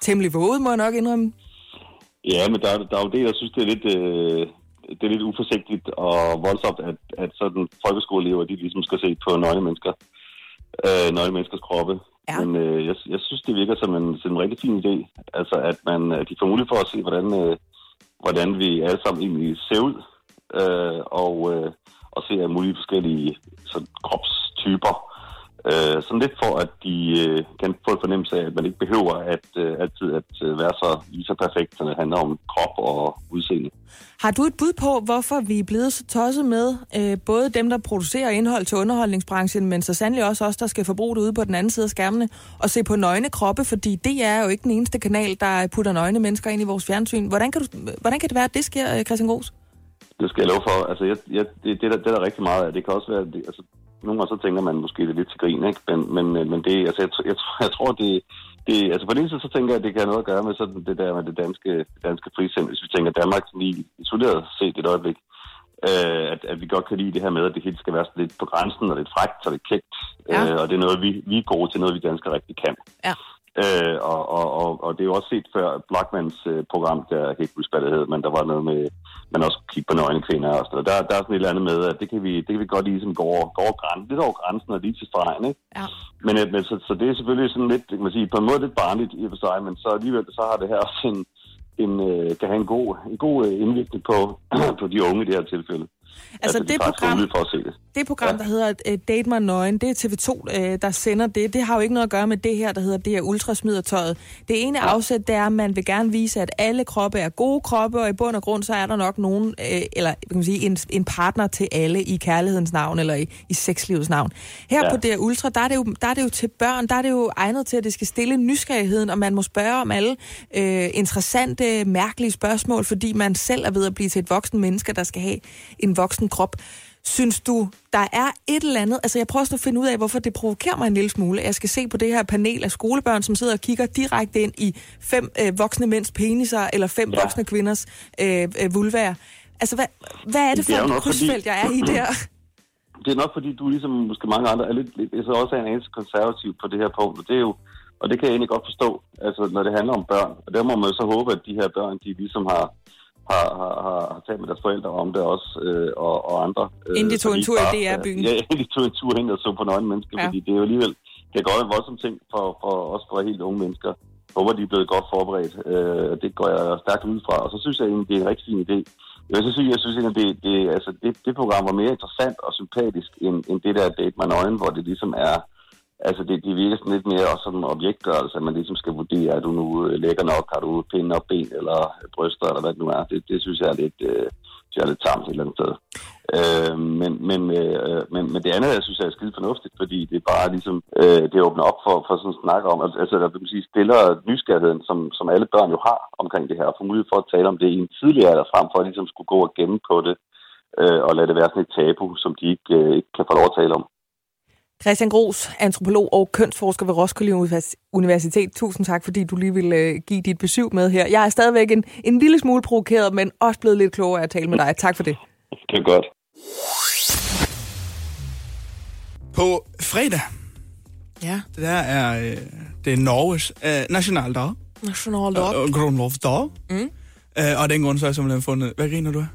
temmelig våget, må jeg nok indrømme. Ja, men der, er- der er jo det, jeg synes, det er lidt, øh, det er lidt uforsigtigt og voldsomt, at, at sådan folkeskoleelever, de ligesom skal se på nøgne mennesker, øh, nøgne menneskers kroppe. Ja. Men øh, jeg, jeg synes, det virker som en, som en rigtig fin idé. Altså, at man, at de får mulighed for at se, hvordan, øh, hvordan vi alle sammen egentlig ser ud, øh, og, øh, og se af mulige forskellige sådan, kropstyper. Øh, sådan lidt for, at de øh, kan få en fornemmelse af, at man ikke behøver at øh, altid at øh, være så lige så perfekt, når det handler om krop og udseende. Har du et bud på, hvorfor vi er blevet så tosset med, øh, både dem, der producerer indhold til underholdningsbranchen, men så sandelig også os, der skal forbruge det ude på den anden side af skærmene, og se på nøgne kroppe, fordi det er jo ikke den eneste kanal, der putter nøgne mennesker ind i vores fjernsyn. Hvordan kan, du, hvordan kan det være, at det sker, øh, Christian Gros? Det skal jeg love for. Altså, jeg, jeg, det, det, er der, det er der rigtig meget af. Det kan også være, det, altså, nogle gange så tænker man måske det lidt til grin, ikke? Men, men, øh, men det, altså, jeg, jeg, jeg tror, det, det, altså på den ene side, så tænker jeg, at det kan have noget at gøre med sådan det der med det danske, danske frisind. Hvis vi tænker Danmark lige isoleret set et øjeblik, øh, at, at vi godt kan lide det her med, at det hele skal være sådan lidt på grænsen, og lidt frækt, og lidt kægt. Ja. Øh, og det er noget, vi, vi er gode til, noget vi danskere rigtig kan. Ja. Øh, og, og, og, og det er jo også set før Blackmans øh, program, der er helt huske, hvad det hed, men der var noget med, man også kigge på nøgne kvinder og sådan noget. Der, der er sådan et eller andet med, at det kan vi, det kan vi godt lide, som går, over- går over grænsen, lidt over grænsen og lige til stregen, ikke? Ja. Men, øh, men så, så, det er selvfølgelig sådan lidt, kan man sige, på en måde lidt barnligt i og for sig, men så alligevel så har det her også en, en øh, kan have en god, en god øh, indvirkning på, på de unge i det her tilfælde. Altså, de det program- for at se det. Det program, Ja. der hedder uh, Date mig nøgen, det er TV2, uh, der sender det. Det har jo ikke noget at gøre med det her, der hedder det her ultrasmidertøjet. Det ene afsæt, det er, at man vil gerne vise, at alle kroppe er gode kroppe, og i bund og grund, så er der nok nogen, uh, eller kan man sige, en, en partner til alle i kærlighedens navn, eller i, i sexlivets navn. Her Ja. på det her ultra, der er, det jo, der er det jo til børn, der er det jo egnet til, at det skal stille nysgerrigheden, og man må spørge om alle øh, interessante, mærkelige spørgsmål, fordi man selv er ved at blive til et voksen menneske, der skal have en voksen krop. Synes du, der er et eller andet... Altså, jeg prøver sådan at finde ud af, hvorfor det provokerer mig en lille smule. Jeg skal se på det her panel af skolebørn, som sidder og kigger direkte ind i fem øh, voksne mænds peniser, eller fem Ja. voksne kvinders øh, øh, vulvaer. Altså, hvad, hvad er det Det er for et nok fordi- krydsfelt, jeg er i der? Det er nok fordi, du ligesom måske mange andre er lidt, så også er en eneste konservativ på det her punkt, og det er jo, og det kan jeg egentlig godt forstå, altså når det handler om børn. Og der må man så håbe, at de her børn, de ligesom har, har, har, har, har talt med deres forældre om det også, øh, og, og andre. Øh, Inden de tog en tur i DR-byen. Ja, inden de tog en tur hen og så på nøgne mennesker, Ja. fordi det er jo alligevel, det kan godt være en voldsom ting for, for også for helt unge mennesker. Jeg håber, de er blevet godt forberedt. Øh, det går jeg stærkt ud fra. Og så synes jeg egentlig, det er en rigtig fin idé. Jeg vil så sige, jeg synes egentlig, det, det, altså, det, det program var mere interessant og sympatisk end, end det der Date med nøgen, hvor det ligesom er, altså det, det virker sådan lidt mere også som objekter, altså man ligesom skal vurdere, er du nu øh, lækker nok, har du pinde og ben eller bryster, eller hvad det nu er. Det, det synes jeg er lidt, øh, synes jeg er lidt tamt et eller andet sted. Øh, men, men, øh, men, men det andet, jeg synes, jeg er skide fornuftigt, fordi det er bare ligesom, øh, det åbner op for, for sådan en snak om, altså, der vil sige, stiller nysgerrigheden, som, som alle børn jo har omkring det her, og får mulighed for at tale om det i en tidligere alder, frem for at ligesom skulle gå og gemme på det, øh, og lade det være sådan et tabu, som de ikke, øh, ikke kan få lov at tale om. Christian Gros, antropolog og kønsforsker ved Roskilde Univers- Universitet. Tusind tak, fordi du lige ville øh, give dit besøg med her. Jeg er stadigvæk en, en lille smule provokeret, men også blevet lidt klogere af at tale med dig. Tak for det. Det er godt. På fredag, Ja, det der er, øh, det er Norges øh, nationaldag. national Og, og grundlovsdag. Mm. Øh, og den grund så har jeg simpelthen fundet... Hvad griner du af?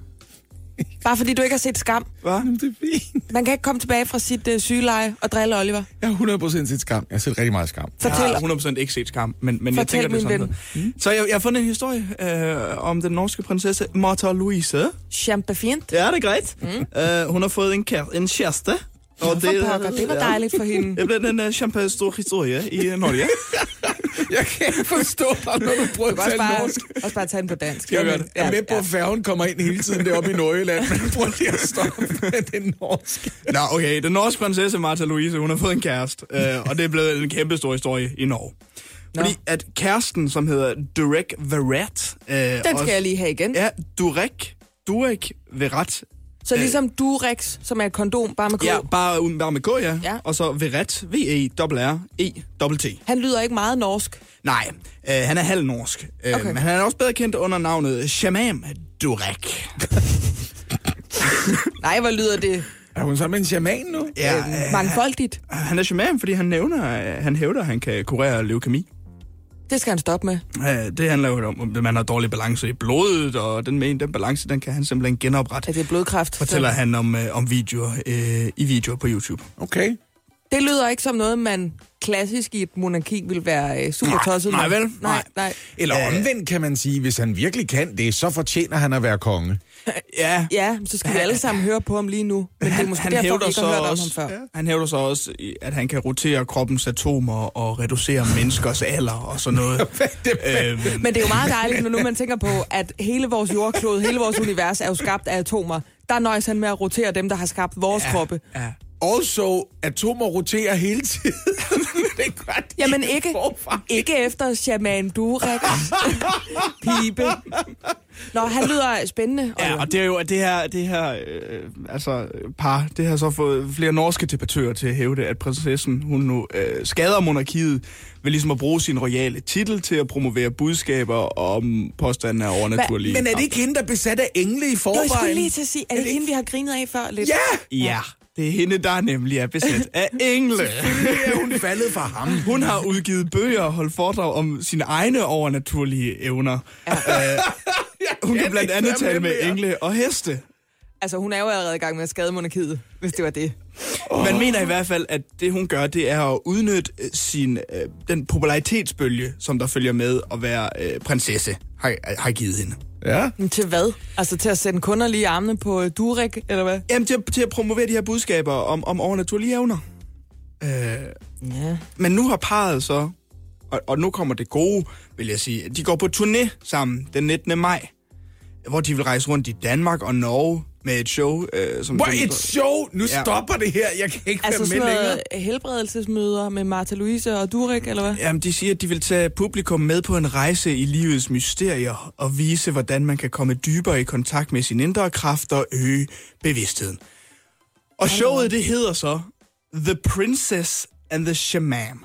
Bare fordi du ikke har set skam. Hvad? Jamen, det er fint. Man kan ikke komme tilbage fra sit øh, sygeleje og drille Oliver. Jeg har 100% set skam. Jeg har set rigtig meget skam. Fortæl, Jeg har 100% ikke set skam, men, men jeg tænker, det er sådan noget. Så jeg, jeg har fundet en historie øh, om den norske prinsesse Martha Louise. champagne. Ja, det er greit. Mm. Øh, hun har fået en, kær, en kæreste. Og Det, pokker, det var dejligt for hende. Det blev en uh, champagne stor historie i uh, Norge. Jeg kan ikke forstå dig, når du prøver Du at også tale bare, norsk. også bare tage den på dansk. Jeg Jamen, er med på, at færgen kommer ind hele tiden deroppe i Nordjylland, men prøv lige at stoppe med det norske. Nå, okay. Den norske prinsesse Martha Louise, hun har fået en kæreste. Øh, og det er blevet en kæmpe stor historie i Norge. Fordi at kæresten, som hedder Durek Verret... Øh, Den skal jeg lige have igen. Ja, Durek. Durek Verret. Så ligesom Durex, som er et kondom, bare med K. Ja, bare, uden- bare med K, ja. Ja. Og så Verret. V-E-R-R-E-T-T. Han lyder ikke meget norsk. Nej, øh, han er halv norsk. Øh, Okay. Men han er også bedre kendt under navnet Shamam Durek. Nej, hvor lyder det Er hun så med en shaman nu? Ja, øh, mangfoldigt. Han er shaman, fordi han nævner, øh, han hævder, at han kan kurere leukemi. Det skal han stoppe med. Øh, Det handler jo om, at man har dårlig balance i blodet, og den, den balance, den kan han simpelthen genoprette. At det er blodkræft. Fortæller han om, øh, om videoer øh, i videoer på YouTube. Okay. Det lyder ikke som noget, man klassisk i et monarki vil være øh, super tosset nej, med. vel? Nej, Nej. nej. Eller omvendt kan man sige, hvis han virkelig kan det, så fortjener han at være konge. Ja, Ja, så skal vi alle sammen høre på ham lige nu. Men det er måske derfor, vi ikke har hørt om ham før. han hævder så også, at han kan rotere kroppens atomer og reducere menneskers alder og sådan noget. øhm, Men det er jo meget dejligt, når nu man tænker på, at hele vores jordklode, hele vores univers er jo skabt af atomer. Der nøjes han med at rotere dem, der har skabt vores ja. kroppe. ja. Also, atomer roterer hele tiden. det gør de Jamen ikke, forvejen. ikke efter shaman Durek. Pibe. Nå, han lyder spændende. Ja, og det er jo at det her, det her øh, altså, par, det har så fået flere norske debattører til at hævde, at prinsessen, hun nu øh, skader monarkiet ved ligesom at bruge sin royale titel til at promovere budskaber om påstanden af overnaturlige. Men er det ikke hende, der er besat af engle i Jo, jeg skulle forvejen? lige til at sige, er det hende, vi har grinet af før lidt? Ja! Ja, det er hende, der nemlig er besat af engle. Selvfølgelig er hun faldet for ham. Hun har udgivet bøger og holdt foredrag om sine egne overnaturlige evner. Ja. Øh, hun kan blandt andet tale med engle og heste. Altså, hun er jo allerede i gang med at skade monarkiet, hvis det var det. Man mener i hvert fald, at det hun gør, det er at udnytte øh, sin, øh, den popularitetsbølge, som der følger med at være øh, prinsesse, har, har givet hende. Ja. Men til hvad? Altså til at sende kunder lige i armene på øh, Durek, eller hvad? Jamen, til, at- til at promovere de her budskaber om, om overnaturlige evner. Øh, Ja. men nu har parret så, og, og nu kommer det gode, vil jeg sige, de går på turné sammen den 19. maj, hvor de vil rejse rundt i Danmark og Norge med et show. Øh, som Hvor et show! Nu Ja. stopper det her. Jeg kan ikke Altså være sådan med længere. noget helbredelsesmøder med Martha Louise og Durek, eller hvad? Jamen, de siger, at de vil tage publikum med på en rejse i livets mysterier og vise, hvordan man kan komme dybere i kontakt med sin indre kraft og øge bevidstheden. Og showet, det hedder så The Princess and the Shaman.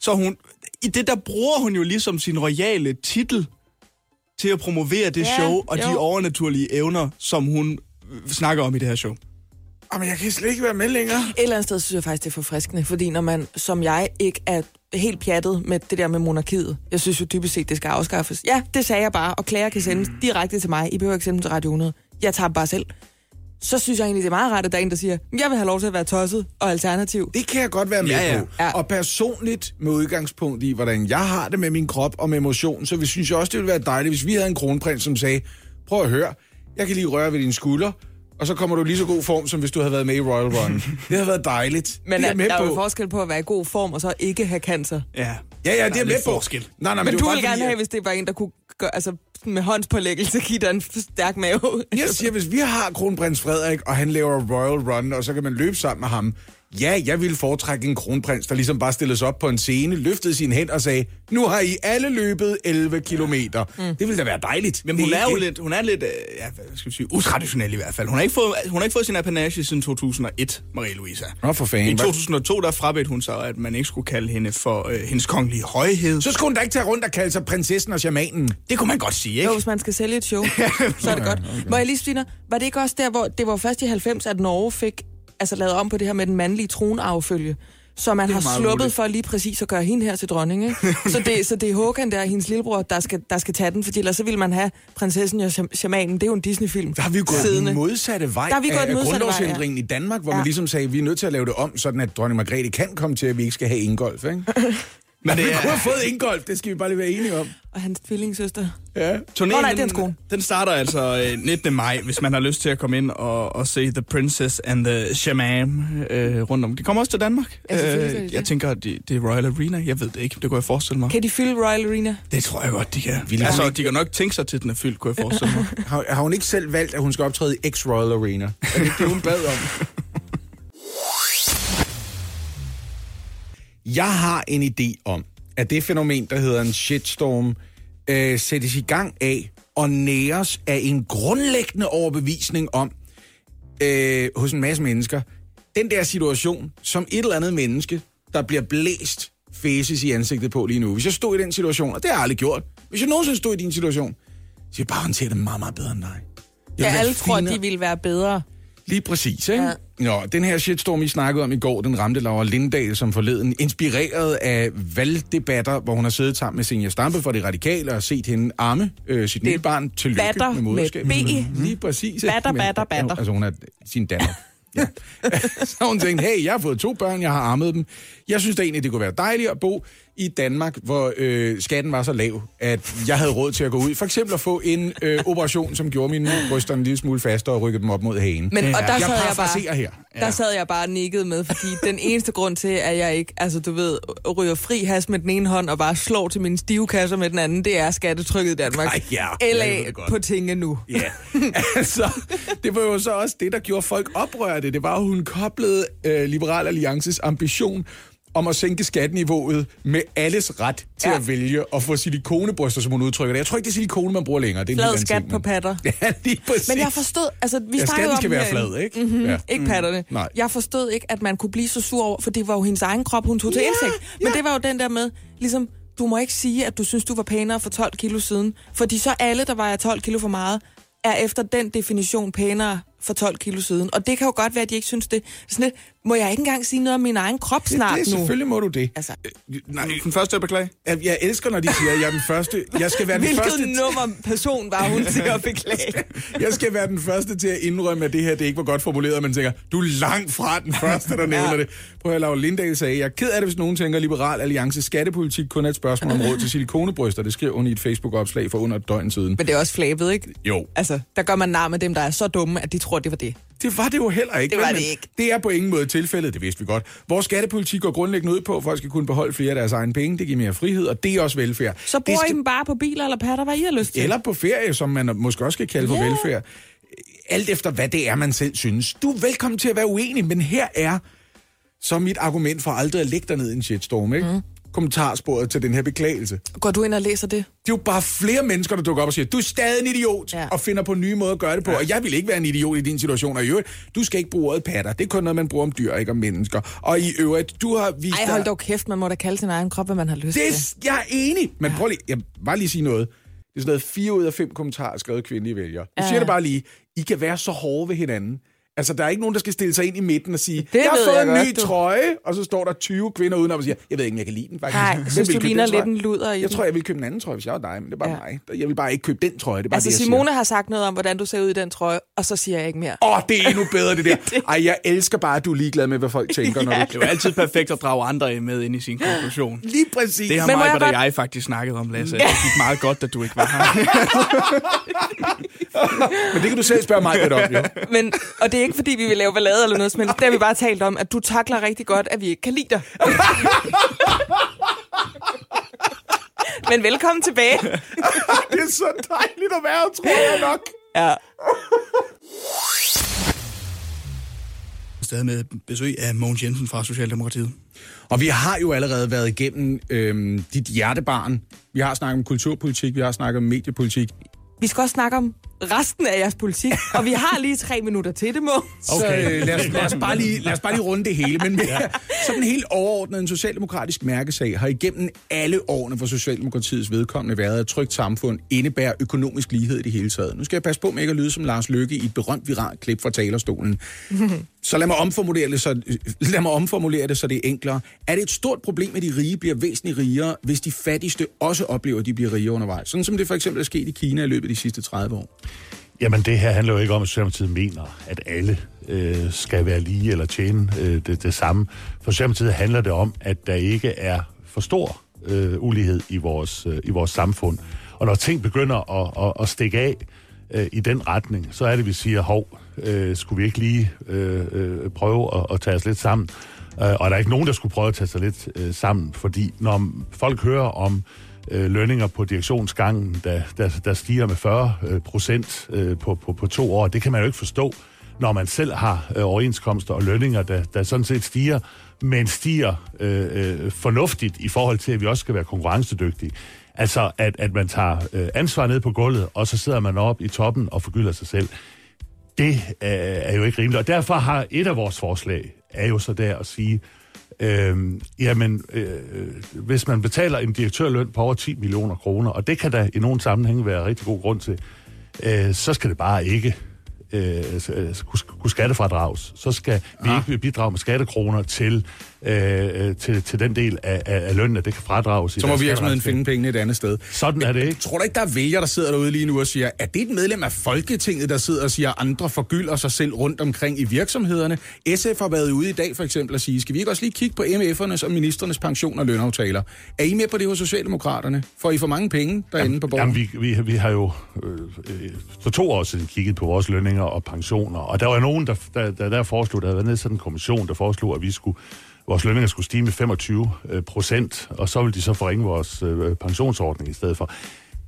Så hun, i det der bruger hun jo ligesom sin royale titel til at promovere det Ja, show og de jo. overnaturlige evner, som hun snakker om i det her show. Jamen, jeg kan slet ikke være med længere. Et eller andet sted synes jeg faktisk, det er forfriskende, fordi når man, som jeg, ikke er helt pjattet med det der med monarkiet, jeg synes jo dybest set, det skal afskaffes. Ja, det sagde jeg bare, og klager kan sendes direkte til mig. I behøver ikke sende til Radio 100. Jeg tager dem bare selv. Så synes jeg egentlig, det er meget rart, at der er en, der siger, jeg vil have lov til at være tosset og alternativ. Det kan jeg godt være med Ja, ja. på. Ja. Og personligt med udgangspunkt i, hvordan jeg har det med min krop og med emotion, så vi synes jeg også, det ville være dejligt, hvis vi havde en kronprins, som sagde, prøv at høre, jeg kan lige røre ved dine skulder, og så kommer du i lige så god form, som hvis du havde været med i Royal Run. det havde været dejligt. Men det er, er med der er jo på. forskel på at være i god form og så ikke have cancer. Ja, Ja, ja, det Der er, er med lidt på. forskel. Nej, nej, Men det du var vil bare gerne fordi, have, hvis det var en, der kunne gøre, altså med håndspålæggelse give dig en stærk mave. Jeg siger, hvis vi har kronprins Frederik, og han laver Royal Run, og så kan man løbe sammen med ham. Ja, jeg ville foretrække en kronprins, der ligesom bare stillede sig op på en scene, løftede sin hænd og sagde, nu har I alle løbet 11 kilometer. Mm. Det ville da være dejligt. Men Det hun er jo lidt, hun er lidt øh, ja, hvad skal vi sige, utraditionel i hvert fald. Hun har ikke fået, hun har ikke fået sin apanage siden 2001, Marie-Louisa. Nå, for fanden. I Hvad- 2002, der frabedte hun sig, at man ikke skulle kalde hende for øh, hendes kongelige højhed. Så skulle hun da ikke tage rundt og kalde sig prinsessen og shamanen. Det kunne man godt sige, ikke? Jo, hvis man skal sælge et show, så er det godt. Må jeg lige sige, var det ikke også der, hvor det var først i 90, at Norge fik altså, lavet om på det her med den mandlige tronarvefølge? Så man har sluppet muligt. for lige præcis at gøre hende her til dronning, ikke? så, det, så det er Håkan der, hendes lillebror, der skal, der skal tage den, fordi ellers så ville man have prinsessen og sham- shamanen. Det er jo en Disney-film. Der har vi jo gået Siddende. den modsatte vej Der har vi gået af, grundlovsændringen i Danmark, hvor Ja. man ligesom sagde, at vi er nødt til at lave det om, sådan at dronning Margrethe kan komme til, at vi ikke skal have Ingolf. Ikke? Men det vi er- kunne have fået Ingolf, det skal vi bare lige være enige om. Og hans tvillingssøster. Ja. Turnéen, Nå, nej, er den- kone. Den starter altså øh, 19. maj, hvis man har lyst til at komme ind og, og se The Princess and the Shaman øh, rundt om. De kommer også til Danmark. Ja, de jeg det. tænker, at det, det er Royal Arena. Jeg ved det ikke. Det kunne jeg forestille mig. Kan de fylde Royal Arena? Det tror jeg godt, de kan. Ville Altså, ikke- de kan nok tænke sig til, at den er fyldt, kunne jeg forestille mig. Har, har hun ikke selv valgt, at hun skal optræde i X-Royal Arena? Er det ikke det, hun bad om? Jeg har en idé om, at det fænomen, der hedder en shitstorm, øh, sættes i gang af og næres af en grundlæggende overbevisning om, øh, hos en masse mennesker, den der situation, som et eller andet menneske, der bliver blæst faces i ansigtet på lige nu. Hvis jeg stod i den situation, og det har jeg aldrig gjort, hvis jeg nogensinde stod i din situation, så vil jeg bare håndtere det meget, meget bedre end dig. Jeg Ja, alle tror, de ville være bedre. Lige præcis, ikke? Ja. Nå, den her shitstorm, I snakkede om i går, den ramte Laura Lindahl som forleden, inspireret af valgdebatter, hvor hun har siddet sammen med Senja Stampe for de radikale og set hende arme øh, sit nye barn til batter med med moderskab. B. Lige præcis. Batter, Men- batter, batter. Altså, hun er sin datter. Ja. så hun tænkt, hey, jeg har fået to børn, jeg har armet dem. Jeg synes da egentlig, det kunne være dejligt at bo i Danmark, hvor øh, skatten var så lav, at jeg havde råd til at gå ud. For eksempel at få en øh, operation, som gjorde mine bryster en lille smule fastere og rykkede dem op mod hagen. Men, og der jeg sad jeg bare... parafraserer her. Der sad jeg bare nikket med, fordi den eneste grund til, at jeg ikke, altså du ved, ryger fri has med den ene hånd og bare slår til mine stive kasser med den anden, det er skattetrykket i Danmark. Ej, ja, jeg LA på tinge nu. Ja, altså, det var jo så også det, der gjorde folk oprørte. Det var, at hun koblede øh, Liberal Alliances ambition om at sænke skatniveauet med alles ret til Ja. ja. at vælge at få silikonebryster, som hun udtrykker det. Jeg tror ikke, det er silikone, man bruger længere. Det er Flad skat ting, på men- patter. Ja, lige præcis. Men jeg forstod, altså vi Ja, skatten om skal være herinde. flad, ikke? Mm-hmm, Ja. Ikke patterne. Nej. Jeg forstod ikke, at man kunne blive så sur over, for det var jo hendes egen krop, hun tog til indsigt. Men det var jo den der med, ligesom, du må ikke sige, at du synes, du var pænere for 12 kilo siden. Fordi så alle, der vejer 12 kilo for meget, er efter den definition pænere for 12 kilo siden. Og det kan jo godt være, at de ikke synes det. Sådan lidt, må jeg ikke engang sige noget om min egen krop snart det, det, nu? selvfølgelig må du det. Altså, Øh, Nej, Den første til at beklage. jeg, jeg elsker, når de siger, at jeg er den første. Jeg skal være den hvilket første. nummer person var hun til at beklage? Jeg skal være den første til at indrømme, at det her det ikke var godt formuleret, men tænker, du er langt fra den første, der nævner Ja. det. Prøv at Laura Lindahl sagde, jeg er ked af det, hvis nogen tænker, at Liberal Alliance skattepolitik kun er et spørgsmål om råd til silikonebryster. Det skrev hun i et Facebook-opslag for under et døgn siden. Men det er også flabet, ikke? Jo. Altså, der gør man nar med dem, der er så dumme, at de tror, det var det. Det var det jo heller ikke. Det var det ikke. Det er på ingen måde tilfældet, det vidste vi godt. Vores skattepolitik går grundlæggende ud på, at folk skal kunne beholde flere af deres egne penge. Det giver mere frihed, og det er også velfærd. Så bruger I skal- dem bare på biler eller patter, hvad I har lyst til. Eller på ferie, som man måske også skal kalde for Ja. velfærd. Alt efter, hvad det er, man selv synes. Du er velkommen til at være uenig, men her er så mit argument for aldrig at lægge dig ned i en shitstorm, ikke? Mm. Kommentarsporet til den her beklagelse. Går du ind og læser det? Det er jo bare flere mennesker, der dukker op og siger, du er stadig en idiot, ja. Ja. og finder på nye måder at gøre det på. Ja. Og jeg vil ikke være en idiot i din situation. Og i øvrigt, du skal ikke bruge ordet patter. Det er kun noget, man bruger om dyr, ikke om mennesker. Og i øvrigt, du har vist Ej, hold dog kæft, man må da kalde sin egen krop, hvad man har lyst til. det, jeg er enig. Men prøv lige, jeg bare lige sige noget. Det er sådan noget, fire ud af fem kommentarer skrevet kvindelige vælgere. Jeg siger Ja. det bare lige. I kan være så hårde ved hinanden. Altså, der er ikke nogen, der skal stille sig ind i midten og sige, Det jeg har fået jeg en godt, ny du." trøje, og så står der 20 kvinder udenom og siger, jeg ved ikke, om jeg kan lide den faktisk. Nej, synes, vil du købe ligner lidt en luder i Jeg den. tror, jeg vil købe en anden trøje, hvis jeg var dig, men det er bare Ja. mig. Jeg vil bare ikke købe den trøje, det er bare Altså, det, jeg Simone har sagt noget om, hvordan du ser ud i den trøje, og så siger jeg ikke mere. Åh, oh, det er endnu bedre, det der. Ej, jeg elsker bare, at du er ligeglad med, hvad folk tænker, når du Det er jo altid perfekt at drage andre med ind i sin konklusion. Lige præcis. Det har mig jeg og jeg faktisk snakket om, Lasse. Det gik meget godt, at du ikke var her. Men det kan du selv spørge mig lidt om, jo. Men, og det er ikke, fordi vi vil lave ballade eller noget som helst. Det har vi bare talt om, at du takler rigtig godt, at vi ikke kan lide dig. Men velkommen tilbage. Det er så dejligt at være, tror jeg nok. Ja. Stadig med besøg af Mogens Jensen fra Socialdemokratiet. Og vi har jo allerede været igennem øhm, dit hjertebarn. Vi har snakket om kulturpolitik, vi har snakket om mediepolitik. Vi skal også snakke om resten af jeres politik, og vi har lige tre minutter til det, må. Okay. Så øh, lad, os, lad, os bare lige, lad os bare lige runde det hele. Men ja. sådan helt overordnet en socialdemokratisk mærkesag har igennem alle årene for Socialdemokratiets vedkommende været, at et trygt samfund indebærer økonomisk lighed i det hele taget. Nu skal jeg passe på med ikke at lyde som Lars Løkke i et berømt viralt klip fra talerstolen. Så lad mig, omformulere det, så, lad mig omformulere det, så det er enklere. Er det et stort problem, at de rige bliver væsentligt rigere, hvis de fattigste også oplever, at de bliver rigere undervejs? Sådan som det for eksempel er sket i Kina i løbet af de sidste 30 år. Jamen, det her handler jo ikke om, at Socialdemokratiet mener, at alle øh, skal være lige eller tjene øh, det, det samme. For Socialdemokratiet handler det om, at der ikke er for stor øh, ulighed i vores, øh, i vores samfund. Og når ting begynder at, at, at stikke af øh, i den retning, så er det, vi siger, hov, øh, skulle vi ikke lige øh, øh, prøve at, at tage os lidt sammen? Øh, og der er ikke nogen, der skulle prøve at tage sig lidt øh, sammen, fordi når folk hører om øh, lønninger på direktionsgangen, der, der, der stiger med 40 øh, procent øh, på, på, på to år. Det kan man jo ikke forstå, når man selv har øh, overenskomster og lønninger, der, der sådan set stiger, men stiger øh, øh, fornuftigt i forhold til, at vi også skal være konkurrencedygtige. Altså, at, at man tager øh, ansvar ned på gulvet, og så sidder man op i toppen og forgylder sig selv. Det øh, er jo ikke rimeligt. Og derfor har et af vores forslag, er jo så der at sige, Øhm, jamen, øh, hvis man betaler en direktørløn på over 10 millioner kroner, og det kan der i nogle sammenhænge være rigtig god grund til, øh, så skal det bare ikke øh, kunne, skattefradrages. Så skal vi Ah. ikke bidrage med skattekroner til, øh, til, til den del af, af, lønnen, at det kan fradrages. Så må virksomheden finde pengene et andet sted. Sådan er det ikke. Tror du ikke, der er vælgere, der sidder derude lige nu og siger, at det er et medlem af Folketinget, der sidder og siger, at andre forgylder sig selv rundt omkring i virksomhederne? SF har været ude i dag for eksempel og sige, skal vi ikke også lige kigge på MF'ernes og ministernes pension og lønaftaler? Er I med på det hos Socialdemokraterne? Får I for mange penge derinde på borgen? Jamen, vi, vi, vi har jo øh, øh, for to år siden kigget på vores lønninger og pensioner, og der var nogen, der, der, der, der foreslog, der havde været nedsat en kommission, der foreslog, at vi skulle, vores lønninger skulle stige med 25 øh, procent, og så ville de så forringe vores øh, pensionsordning i stedet for.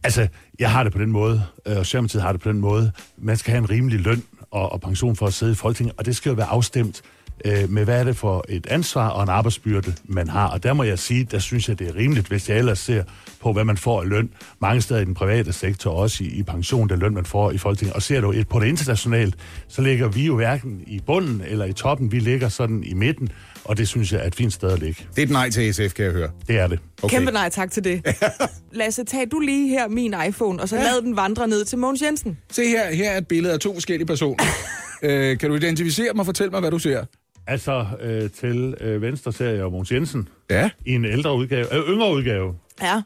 Altså, jeg har det på den måde, øh, og Socialdemokratiet har det på den måde. Man skal have en rimelig løn og, og pension for at sidde i Folketinget, og det skal jo være afstemt øh, med, hvad er det for et ansvar og en arbejdsbyrde, man har. Og der må jeg sige, der synes jeg, det er rimeligt, hvis jeg ellers ser på, hvad man får af løn. Mange steder i den private sektor, også i, i pension, den løn, man får i Folketinget. Og ser du et, på det internationalt, så ligger vi jo hverken i bunden eller i toppen. Vi ligger sådan i midten, og det synes jeg er et fint sted at ligge. Det er et nej til SF, kan jeg høre. Det er det. Okay. Kæmpe nej tak til det. Lasse, tag du lige her min iPhone, og så ja. lad den vandre ned til Mogens Jensen. Se her, her er et billede af to forskellige personer. Øh, kan du identificere mig og fortælle mig, hvad du ser? Altså, øh, til øh, venstre ser jeg Måns Jensen Ja. i en ældre udgave, øh, yngre udgave. Ja.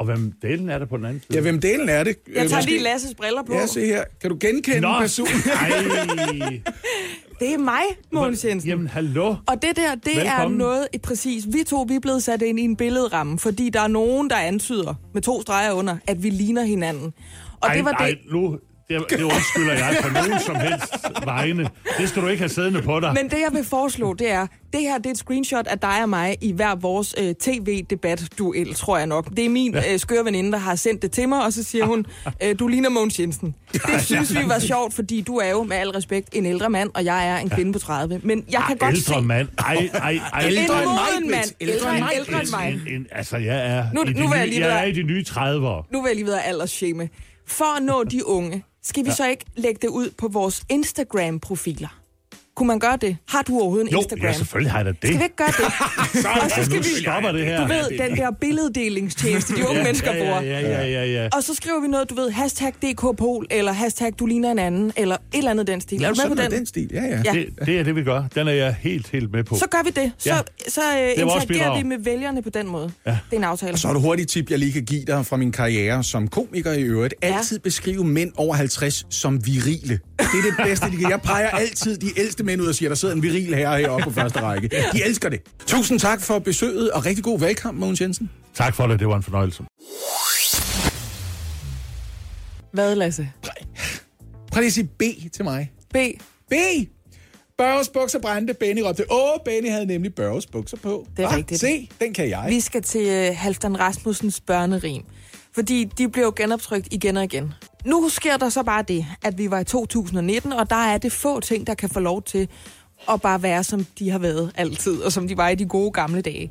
Og hvem delen er der på den anden side? Ja, hvem delen er det? Jeg Øh, tager måske- lige Lasses briller på. Ja, se her. Kan du genkende Nå, personen? ej. Det er mig, Mogens Jensen. Jamen, hallo. Og det der, det er Velkommen. noget, et præcis, vi to vi er blevet sat ind i en billedramme, fordi der er nogen, der antyder, med to streger under, at vi ligner hinanden. Og ej, det var ej, det, nu, det, det undskylder jeg på nogen som helst vegne. Det skal du ikke have siddende på dig. Men det, jeg vil foreslå, det er, det her det er et screenshot af dig og mig i hver vores øh, tv-debat-duel, tror jeg nok. Det er min øh, skøre veninde, der har sendt det til mig, og så siger hun, øh, du ligner Mogens Jensen. Det synes vi var sjovt, fordi du er jo med al respekt en ældre mand, og jeg er en kvinde på 30. Men jeg kan godt ældre se... mand. Ej, ej, ej. En Ældre mig, moden mand. Ældre Ældre, ældre end mig. En, en, altså, jeg er, Nu- i de nu jeg nye, jeg være- er i de nye 30'ere. Nu vil jeg lige videre aldersshame. For at nå de unge, skal vi ja. så ikke lægge det ud på vores Instagram-profiler? Kunne man gøre det? Har du overhovedet en Jo, Instagram? ja, selvfølgelig har jeg da det. Skal vi ikke gøre det? og så skal vi... stopper det her. Du ved, den der billeddelingstjeneste, de unge Ja, mennesker ja, bruger. Ja, ja, ja, ja. Og så skriver vi noget, du ved, hashtag DKPol, eller hashtag du ligner en anden, eller et eller andet den stil. Er du med på den? den stil, ja, ja. Ja. Det, det er det, vi gør. Den er jeg helt, helt med på. Så gør vi det. Så, Ja. så øh, interagerer vi med vælgerne på den måde. Ja. Det er en aftale. Og så er det hurtigt tip, jeg lige kan give dig fra min karriere som komiker i øvrigt. Ja. Altid beskrive mænd over 50 som virile. Det er det bedste, de kan. Jeg peger altid de ældste mænd ud og siger, der sidder en viril herre heroppe på første række. De elsker det. Tusind tak for besøget, og rigtig god valgkamp, Mogens Jensen. Tak for det, det var en fornøjelse. Hvad, Lasse? Prøv lige at sige B til mig. B. B! Børges bukser brændte. Benny råbte, åh, Benny havde nemlig Børges bukser på. Det er Hva? rigtigt. Se, den kan jeg. Vi skal til øh, Halfdan Rasmussens børnerim. Fordi de blev jo genoptrykt igen og igen. Nu sker der så bare det, at vi var i 2019, og der er det få ting, der kan få lov til at bare være, som de har været altid, og som de var i de gode gamle dage.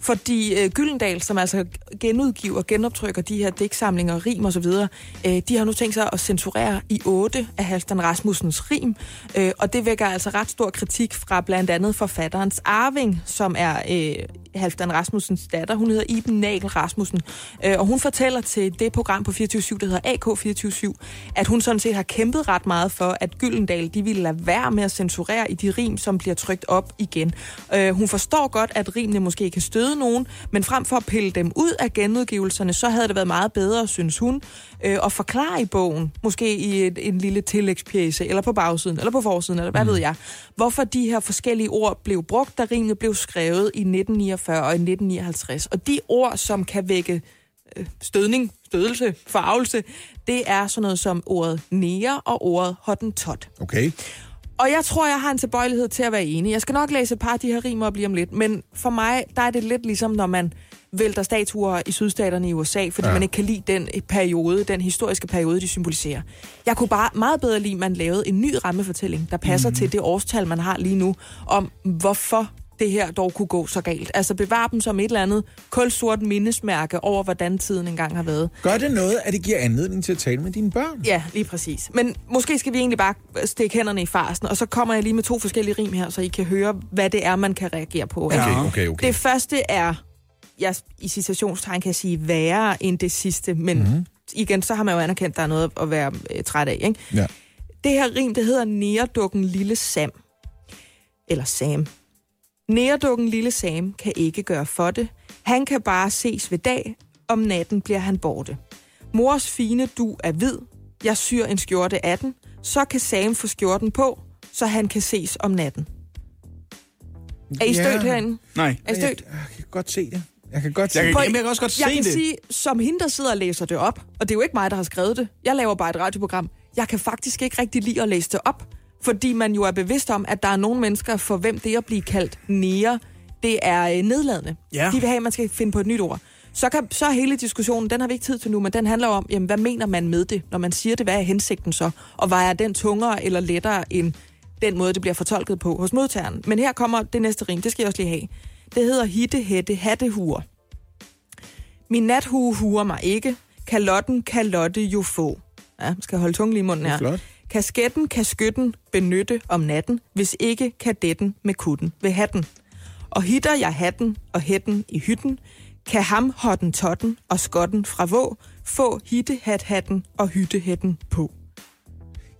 Fordi øh, Gyldendal, som altså genudgiver og genoptrykker de her digtsamlinger, rim og så videre, øh, de har nu tænkt sig at censurere i otte af Halvdan Rasmussens rim, øh, og det vækker altså ret stor kritik fra blandt andet forfatterens Arving, som er øh, Halfdan Rasmussens datter. Hun hedder Iben Nagel Rasmussen, øh, og hun fortæller til det program på 24 der hedder AK24 at hun sådan set har kæmpet ret meget for, at Gyldendal de ville lade være med at censurere i de rim, som bliver trykt op igen. Øh, hun forstår godt, at rimene måske kan støde nogen, men frem for at pille dem ud af genudgivelserne, så havde det været meget bedre, synes hun, øh, at forklare i bogen, måske i et, en lille tillægspjæse, eller på bagsiden, eller på forsiden, eller hvad mm. ved jeg, hvorfor de her forskellige ord blev brugt, da rimene blev skrevet i 1949 og i 1959. Og de ord, som kan vække øh, stødning, stødelse, farvelse, det er sådan noget som ordet nære og ordet hottentot. Okay. Og jeg tror, jeg har en tilbøjelighed til at være enig. Jeg skal nok læse et par af de her rimer op lige om lidt, men for mig, der er det lidt ligesom, når man vælter statuer i sydstaterne i USA, fordi ja. man ikke kan lide den periode, den historiske periode, de symboliserer. Jeg kunne bare meget bedre lide, at man lavede en ny rammefortælling, der passer mm. til det årstal, man har lige nu, om hvorfor det her dog kunne gå så galt. Altså bevare dem som et eller andet kulsort mindesmærke over, hvordan tiden engang har været. Gør det noget, at det giver anledning til at tale med dine børn? Ja, lige præcis. Men måske skal vi egentlig bare stikke hænderne i farsen, og så kommer jeg lige med to forskellige rim her, så I kan høre, hvad det er, man kan reagere på. Okay, okay, okay. Det første er, jeg i citationstegn kan jeg sige, værre end det sidste, men mm-hmm. igen, så har man jo anerkendt, at der er noget at være øh, træt af. Ikke? Ja. Det her rim, det hedder Næredukken Lille Sam. Eller Sam. Næredukken Lille Sam kan ikke gøre for det. Han kan bare ses ved dag. Om natten bliver han borte. Mors fine du er hvid. Jeg syr en skjorte af den. Så kan Sam få skjorten på, så han kan ses om natten. Er I Ja. stødt herinde? Nej. Er I stødt? Jeg, jeg kan godt se det. Jeg kan godt se Jeg kan, det. jamen, jeg kan også godt jeg se kan det. sige, som hende, der sidder og læser det op, og det er jo ikke mig, der har skrevet det. Jeg laver bare et radioprogram. Jeg kan faktisk ikke rigtig lide at læse det op, fordi man jo er bevidst om, at der er nogle mennesker, for hvem det at blive kaldt nære, det er øh, nedladende. Ja. De vil have, at man skal finde på et nyt ord. Så, kan, så er hele diskussionen, den har vi ikke tid til nu, men den handler om, jamen, hvad mener man med det? Når man siger det, hvad er hensigten så? Og vejer den tungere eller lettere end den måde, det bliver fortolket på hos modtageren? Men her kommer det næste rim, det skal jeg også lige have. Det hedder hitte, hætte, hattehuer. Min nathue huer mig ikke. Kalotten kan Lotte jo få. Ja, skal holde tungen lige i munden her. flot. Kasketten kan skytten benytte om natten, hvis ikke kadetten med kutten ved hatten. Og hitter jeg hatten og hætten i hytten, kan ham hotten totten og skotten fra vå få hitte hat hatten og hyttehætten på.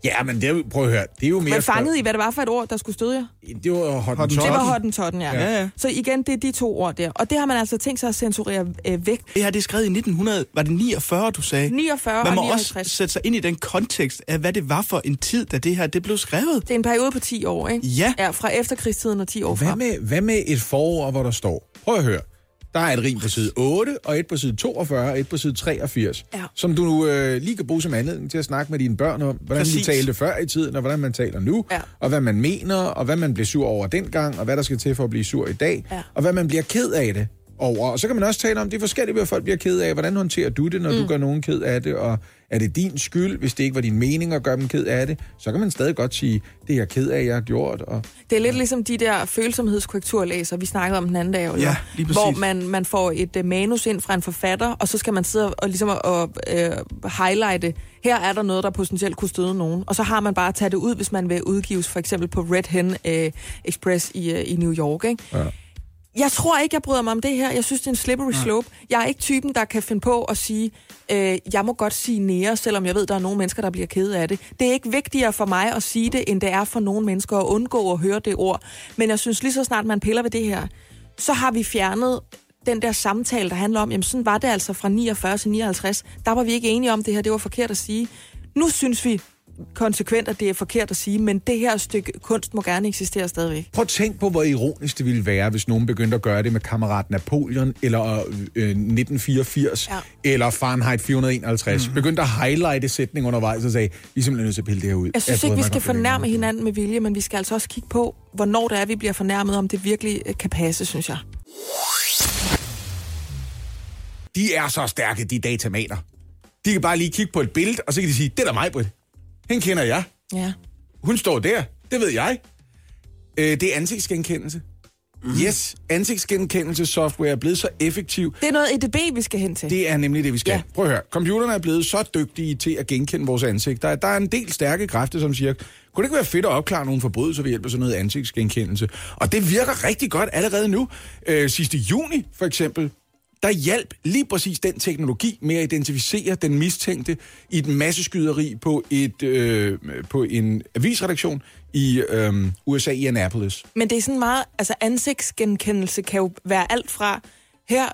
Ja, men det er, jo- prøv at høre, det er jo mere... Men fanget i, hvad det var for et ord, der skulle støde jer? Det var hot Hottentotten. Det var Totten. hottentotten, ja. Ja, ja. Så igen, det er de to ord der. Og det har man altså tænkt sig at censurere øh, væk. Det her det er skrevet i 1900, var det 49, du sagde? 49 Man må og også 59. sætte sig ind i den kontekst af, hvad det var for en tid, da det her det blev skrevet. Det er en periode på 10 år, ikke? Ja. Ja, fra efterkrigstiden og 10 år Hvad frem. med, hvad med et forår, hvor der står, prøv at høre, der er et rim på side 8, og et på side 42, og et på side 83, Ja. som du øh, lige kan bruge som anledning til at snakke med dine børn om, hvordan Præcis. de talte før i tiden, og hvordan man taler nu, Ja. og hvad man mener, og hvad man blev sur over dengang, og hvad der skal til for at blive sur i dag, Ja. og hvad man bliver ked af det over. Og så kan man også tale om, det er forskelligt, hvad folk bliver ked af. Hvordan håndterer du det, når mm. du gør nogen ked af det, og er det din skyld, hvis det ikke var din mening at gøre dem ked af det? Så kan man stadig godt sige, det er jeg ked af, jeg har gjort, og Det er lidt ligesom de der følsomhedskorrekturlæser, vi snakkede om den anden dag, Oliver, Ja, lige præcis. hvor man, man får et uh, manus ind fra en forfatter, og så skal man sidde og, ligesom og, uh, highlighte, her er der noget, der potentielt kunne støde nogen, og så har man bare at tage det ud, hvis man vil udgives for eksempel på Red Hen uh, Express i, uh, i New York. Ikke? Ja. Jeg tror ikke, jeg bryder mig om det her. Jeg synes, det er en slippery slope. Jeg er ikke typen, der kan finde på at sige, øh, jeg må godt sige nære, selvom jeg ved, der er nogle mennesker, der bliver kede af det. Det er ikke vigtigere for mig at sige det, end det er for nogle mennesker at undgå at høre det ord. Men jeg synes lige så snart, man piller ved det her, så har vi fjernet den der samtale, der handler om, jamen sådan var det altså fra 49 til 59. Der var vi ikke enige om det her, det var forkert at sige. Nu synes vi konsekvent, at det er forkert at sige, men det her stykke kunst må gerne eksistere stadigvæk. Prøv at tænk på, hvor ironisk det ville være, hvis nogen begyndte at gøre det med kammerat Napoleon, eller øh, 1984, Ja. eller Fahrenheit 451. Mm. Begyndte at highlighte sætning undervejs og sagde, vi er simpelthen nødt til at pille det her ud. Jeg synes bryder ikke, vi skal fornærme hinanden med vilje, men vi skal altså også kigge på, hvornår det er, vi bliver fornærmet, om det virkelig øh, kan passe, synes jeg. De er så stærke, de datamater. De kan bare lige kigge på et billede, og så kan de sige, det er da mig, Britt. Hende kender jeg. Ja. Hun står der. Det ved jeg. Øh, det er ansigtsgenkendelse. Mm. Yes, ansigtsgenkendelse-software er blevet så effektiv, Det er noget EDB, vi skal hen til. Det er nemlig det, vi skal. Ja. Prøv at høre. Computerne er blevet så dygtige til at genkende vores ansigt. Der, er- der er en del stærke kræfter, som siger, kunne det ikke være fedt at opklare nogle forbrydelser ved hjælp af sådan noget ansigtsgenkendelse? Og det virker rigtig godt allerede nu. Øh, sidste juni, for eksempel, der hjalp lige præcis den teknologi med at identificere den mistænkte i et masseskyderi på, et, øh, på en avisredaktion i øh, USA i Annapolis. Men det er sådan meget, altså ansigtsgenkendelse kan jo være alt fra, her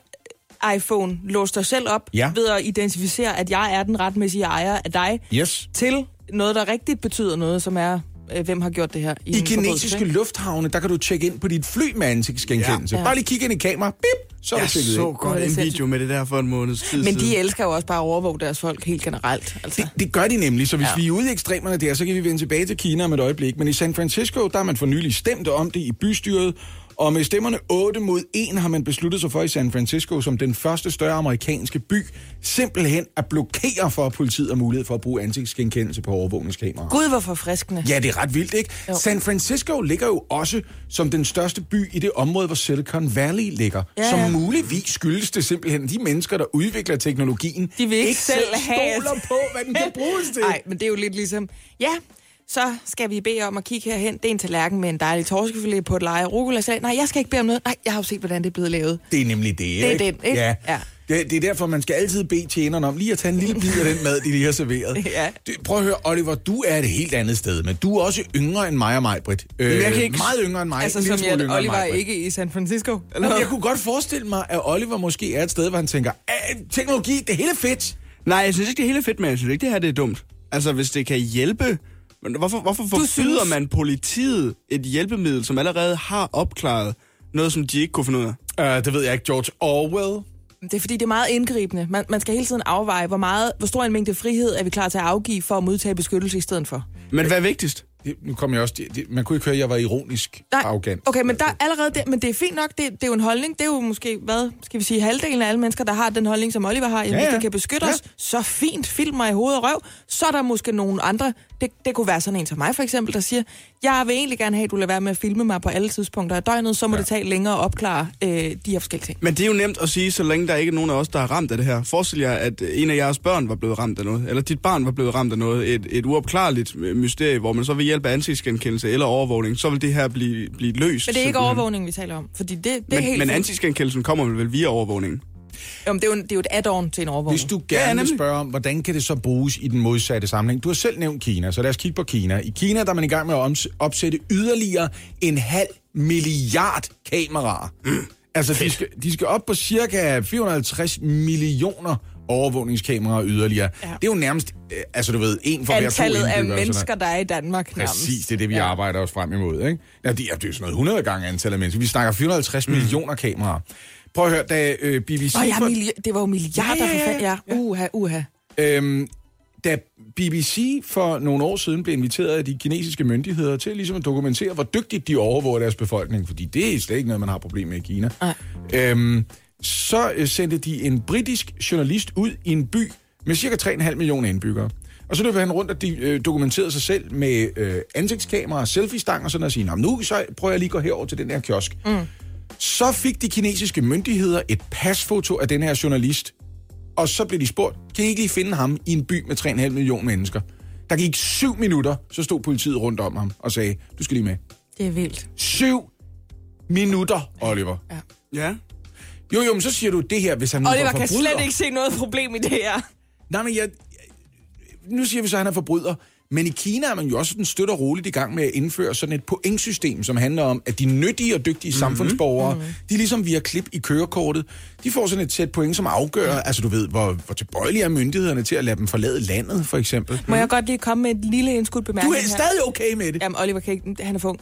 iPhone, lås dig selv op Ja. ved at identificere, at jeg er den retmæssige ejer af dig, Yes. til noget, der rigtigt betyder noget, som er, hvem har gjort det her. I forbrydelse, kinesiske ikke? lufthavne, der kan du tjekke ind på dit fly med ansigtsgenkendelse. Ja. Ja. Bare lige kigge ind i kamera, bip, så er Jeg så ind. godt det er en video med det der for en måneds tid Men siden. de elsker jo også bare at overvåge deres folk helt generelt. Altså. Det, det gør de nemlig, så hvis Ja. ja. vi er ude i ekstremerne der, så kan vi vende tilbage til Kina om et øjeblik. Men i San Francisco, der har man for nylig stemt om det i bystyret, og med stemmerne 8 mod 1 har man besluttet sig for i San Francisco, som den første større amerikanske by, simpelthen at blokere for, at politiet har mulighed for at bruge ansigtsgenkendelse på overvågningskameraer. Gud, hvor forfriskende. Ja, det er ret vildt, ikke? Jo. San Francisco ligger jo også som den største by i det område, hvor Silicon Valley ligger. Ja, Ja, Som ja. muligvis skyldes det simpelthen, de mennesker, der udvikler teknologien, De vil ikke selv have- stoler på, hvad den kan bruges til. Nej, men det er jo lidt ligesom, ja, så skal vi bede om at kigge herhen. Det er en tallerken med en dejlig torskefilet på et leje rucola salat. Nej, jeg skal ikke bede om noget. Nej, jeg har jo set, hvordan det er blevet lavet. Det er nemlig det, er ikke? den, ikke? Ja. Ja. Det, det er derfor, man skal altid bede tjeneren om lige at tage en lille bid af den mad, de lige har serveret. Ja. Det, prøv at høre, Oliver, du er et helt andet sted, men du er også yngre end mig og mig, Britt. Øh, jeg kan ikke- Meget yngre end mig. Altså som jeg, yngre end Oliver mig, er Britt. ikke i San Francisco. Eller Jamen, jeg kunne godt forestille mig, at Oliver måske er et sted, hvor han tænker, "Ah, teknologi, det hele er fedt. Nej, jeg synes ikke, det er helt fedt, men jeg synes ikke, det her det er dumt. Altså, hvis det kan hjælpe... Men hvorfor, hvorfor forbyder synes- man politiet et hjælpemiddel, som allerede har opklaret noget, som de ikke kunne finde ud af? Uh, det ved jeg ikke, George Orwell. Det er fordi, det er meget indgribende. Man, man skal hele tiden afveje, hvor, meget, hvor stor en mængde frihed er vi klar til at afgive for at modtage beskyttelse i stedet for. Men hvad er vigtigst? Det, nu kom jeg også... Det, det, man kunne ikke høre, at jeg var ironisk arrogant. okay, men der er allerede det, men det er fint nok, det, det er jo en holdning. Det er jo måske, hvad skal vi sige, halvdelen af alle mennesker, der har den holdning, som Oliver har. Jamen, Ja, ja. det kan beskytte Ja. os, så fint, film mig i hoved og røv. Så er der måske nogle andre, det, det kunne være sådan en som mig for eksempel, der siger, jeg vil egentlig gerne have, at du lader være med at filme mig på alle tidspunkter af døgnet, så må ja. det tage længere at opklare øh, de her forskellige ting. Men det er jo nemt at sige, så længe der ikke er nogen af os, der er ramt af det her. Forestil jer, at en af jeres børn var blevet ramt af noget, eller dit barn var blevet ramt af noget, et, et uopklarligt mysterie, hvor man så ved hjælp af ansigtsgenkendelse eller overvågning, så vil det her blive, blive løst. Men det er ikke simpelthen. overvågning, vi taler om, fordi det, det er Men, helt men ansigtsgenkendelsen kommer vel via overvågningen? Jamen, det, er jo, det er jo et add-on til en overvågning. Hvis du gerne vil spørge om, hvordan kan det så bruges i den modsatte sammenhæng? Du har selv nævnt Kina, så lad os kigge på Kina. I Kina der er man i gang med at opsætte yderligere en halv milliard kameraer. Mm. Altså, de skal, de skal op på cirka 450 millioner overvågningskameraer yderligere. Ja. Det er jo nærmest, øh, altså du ved, en for hver to Antallet af mennesker, der er i Danmark nærmest. Præcis, det er det, vi ja. arbejder os frem imod. Ikke? Ja, det, er, det er jo sådan noget 100 gange antallet af mennesker. Vi snakker 450 mm. millioner kameraer. Prøv at høre, da øh, BBC... Åh, ja, milli- det var jo milliarder Ja, ja, ja. Ja, uha, uha. Øhm, da BBC for nogle år siden blev inviteret af de kinesiske myndigheder til ligesom at dokumentere, hvor dygtigt de overvåger deres befolkning, fordi det er slet ikke noget, man har problem med i Kina, Nej. øhm, så øh, sendte de en britisk journalist ud i en by med cirka 3,5 millioner indbyggere. Og så løb han rundt og de, øh, dokumenterede sig selv med øh, ansigtskamera, selfie-stang og sådan og sige, "Nå, men nu så prøver jeg lige at gå herover til den her kiosk. Mm. Så fik de kinesiske myndigheder et pasfoto af den her journalist, og så blev de spurgt, kan I ikke lige finde ham i en by med 3,5 millioner mennesker? Der gik syv minutter, så stod politiet rundt om ham og sagde, du skal lige med. Det er vildt. Syv minutter, Oliver. Ja. Jo, jo, men så siger du det her, hvis han nu Oliver var kan forbryder. slet ikke se noget problem i det her. Nej, men jeg, nu siger vi så, at han er forbryder. Men i Kina er man jo også støtter roligt i gang med at indføre sådan et pointsystem, som handler om, at de nyttige og dygtige mm-hmm. samfundsborgere, mm-hmm. de ligesom via klip i kørekortet, de får sådan et sæt point, som afgør, altså du ved, hvor, hvor tilbøjelige er myndighederne til at lade dem forlade landet, for eksempel. Må jeg godt lige komme med et lille indskud Du bemærkning er her? stadig okay med det. Jamen, Oliver kan ikke, han er for ung.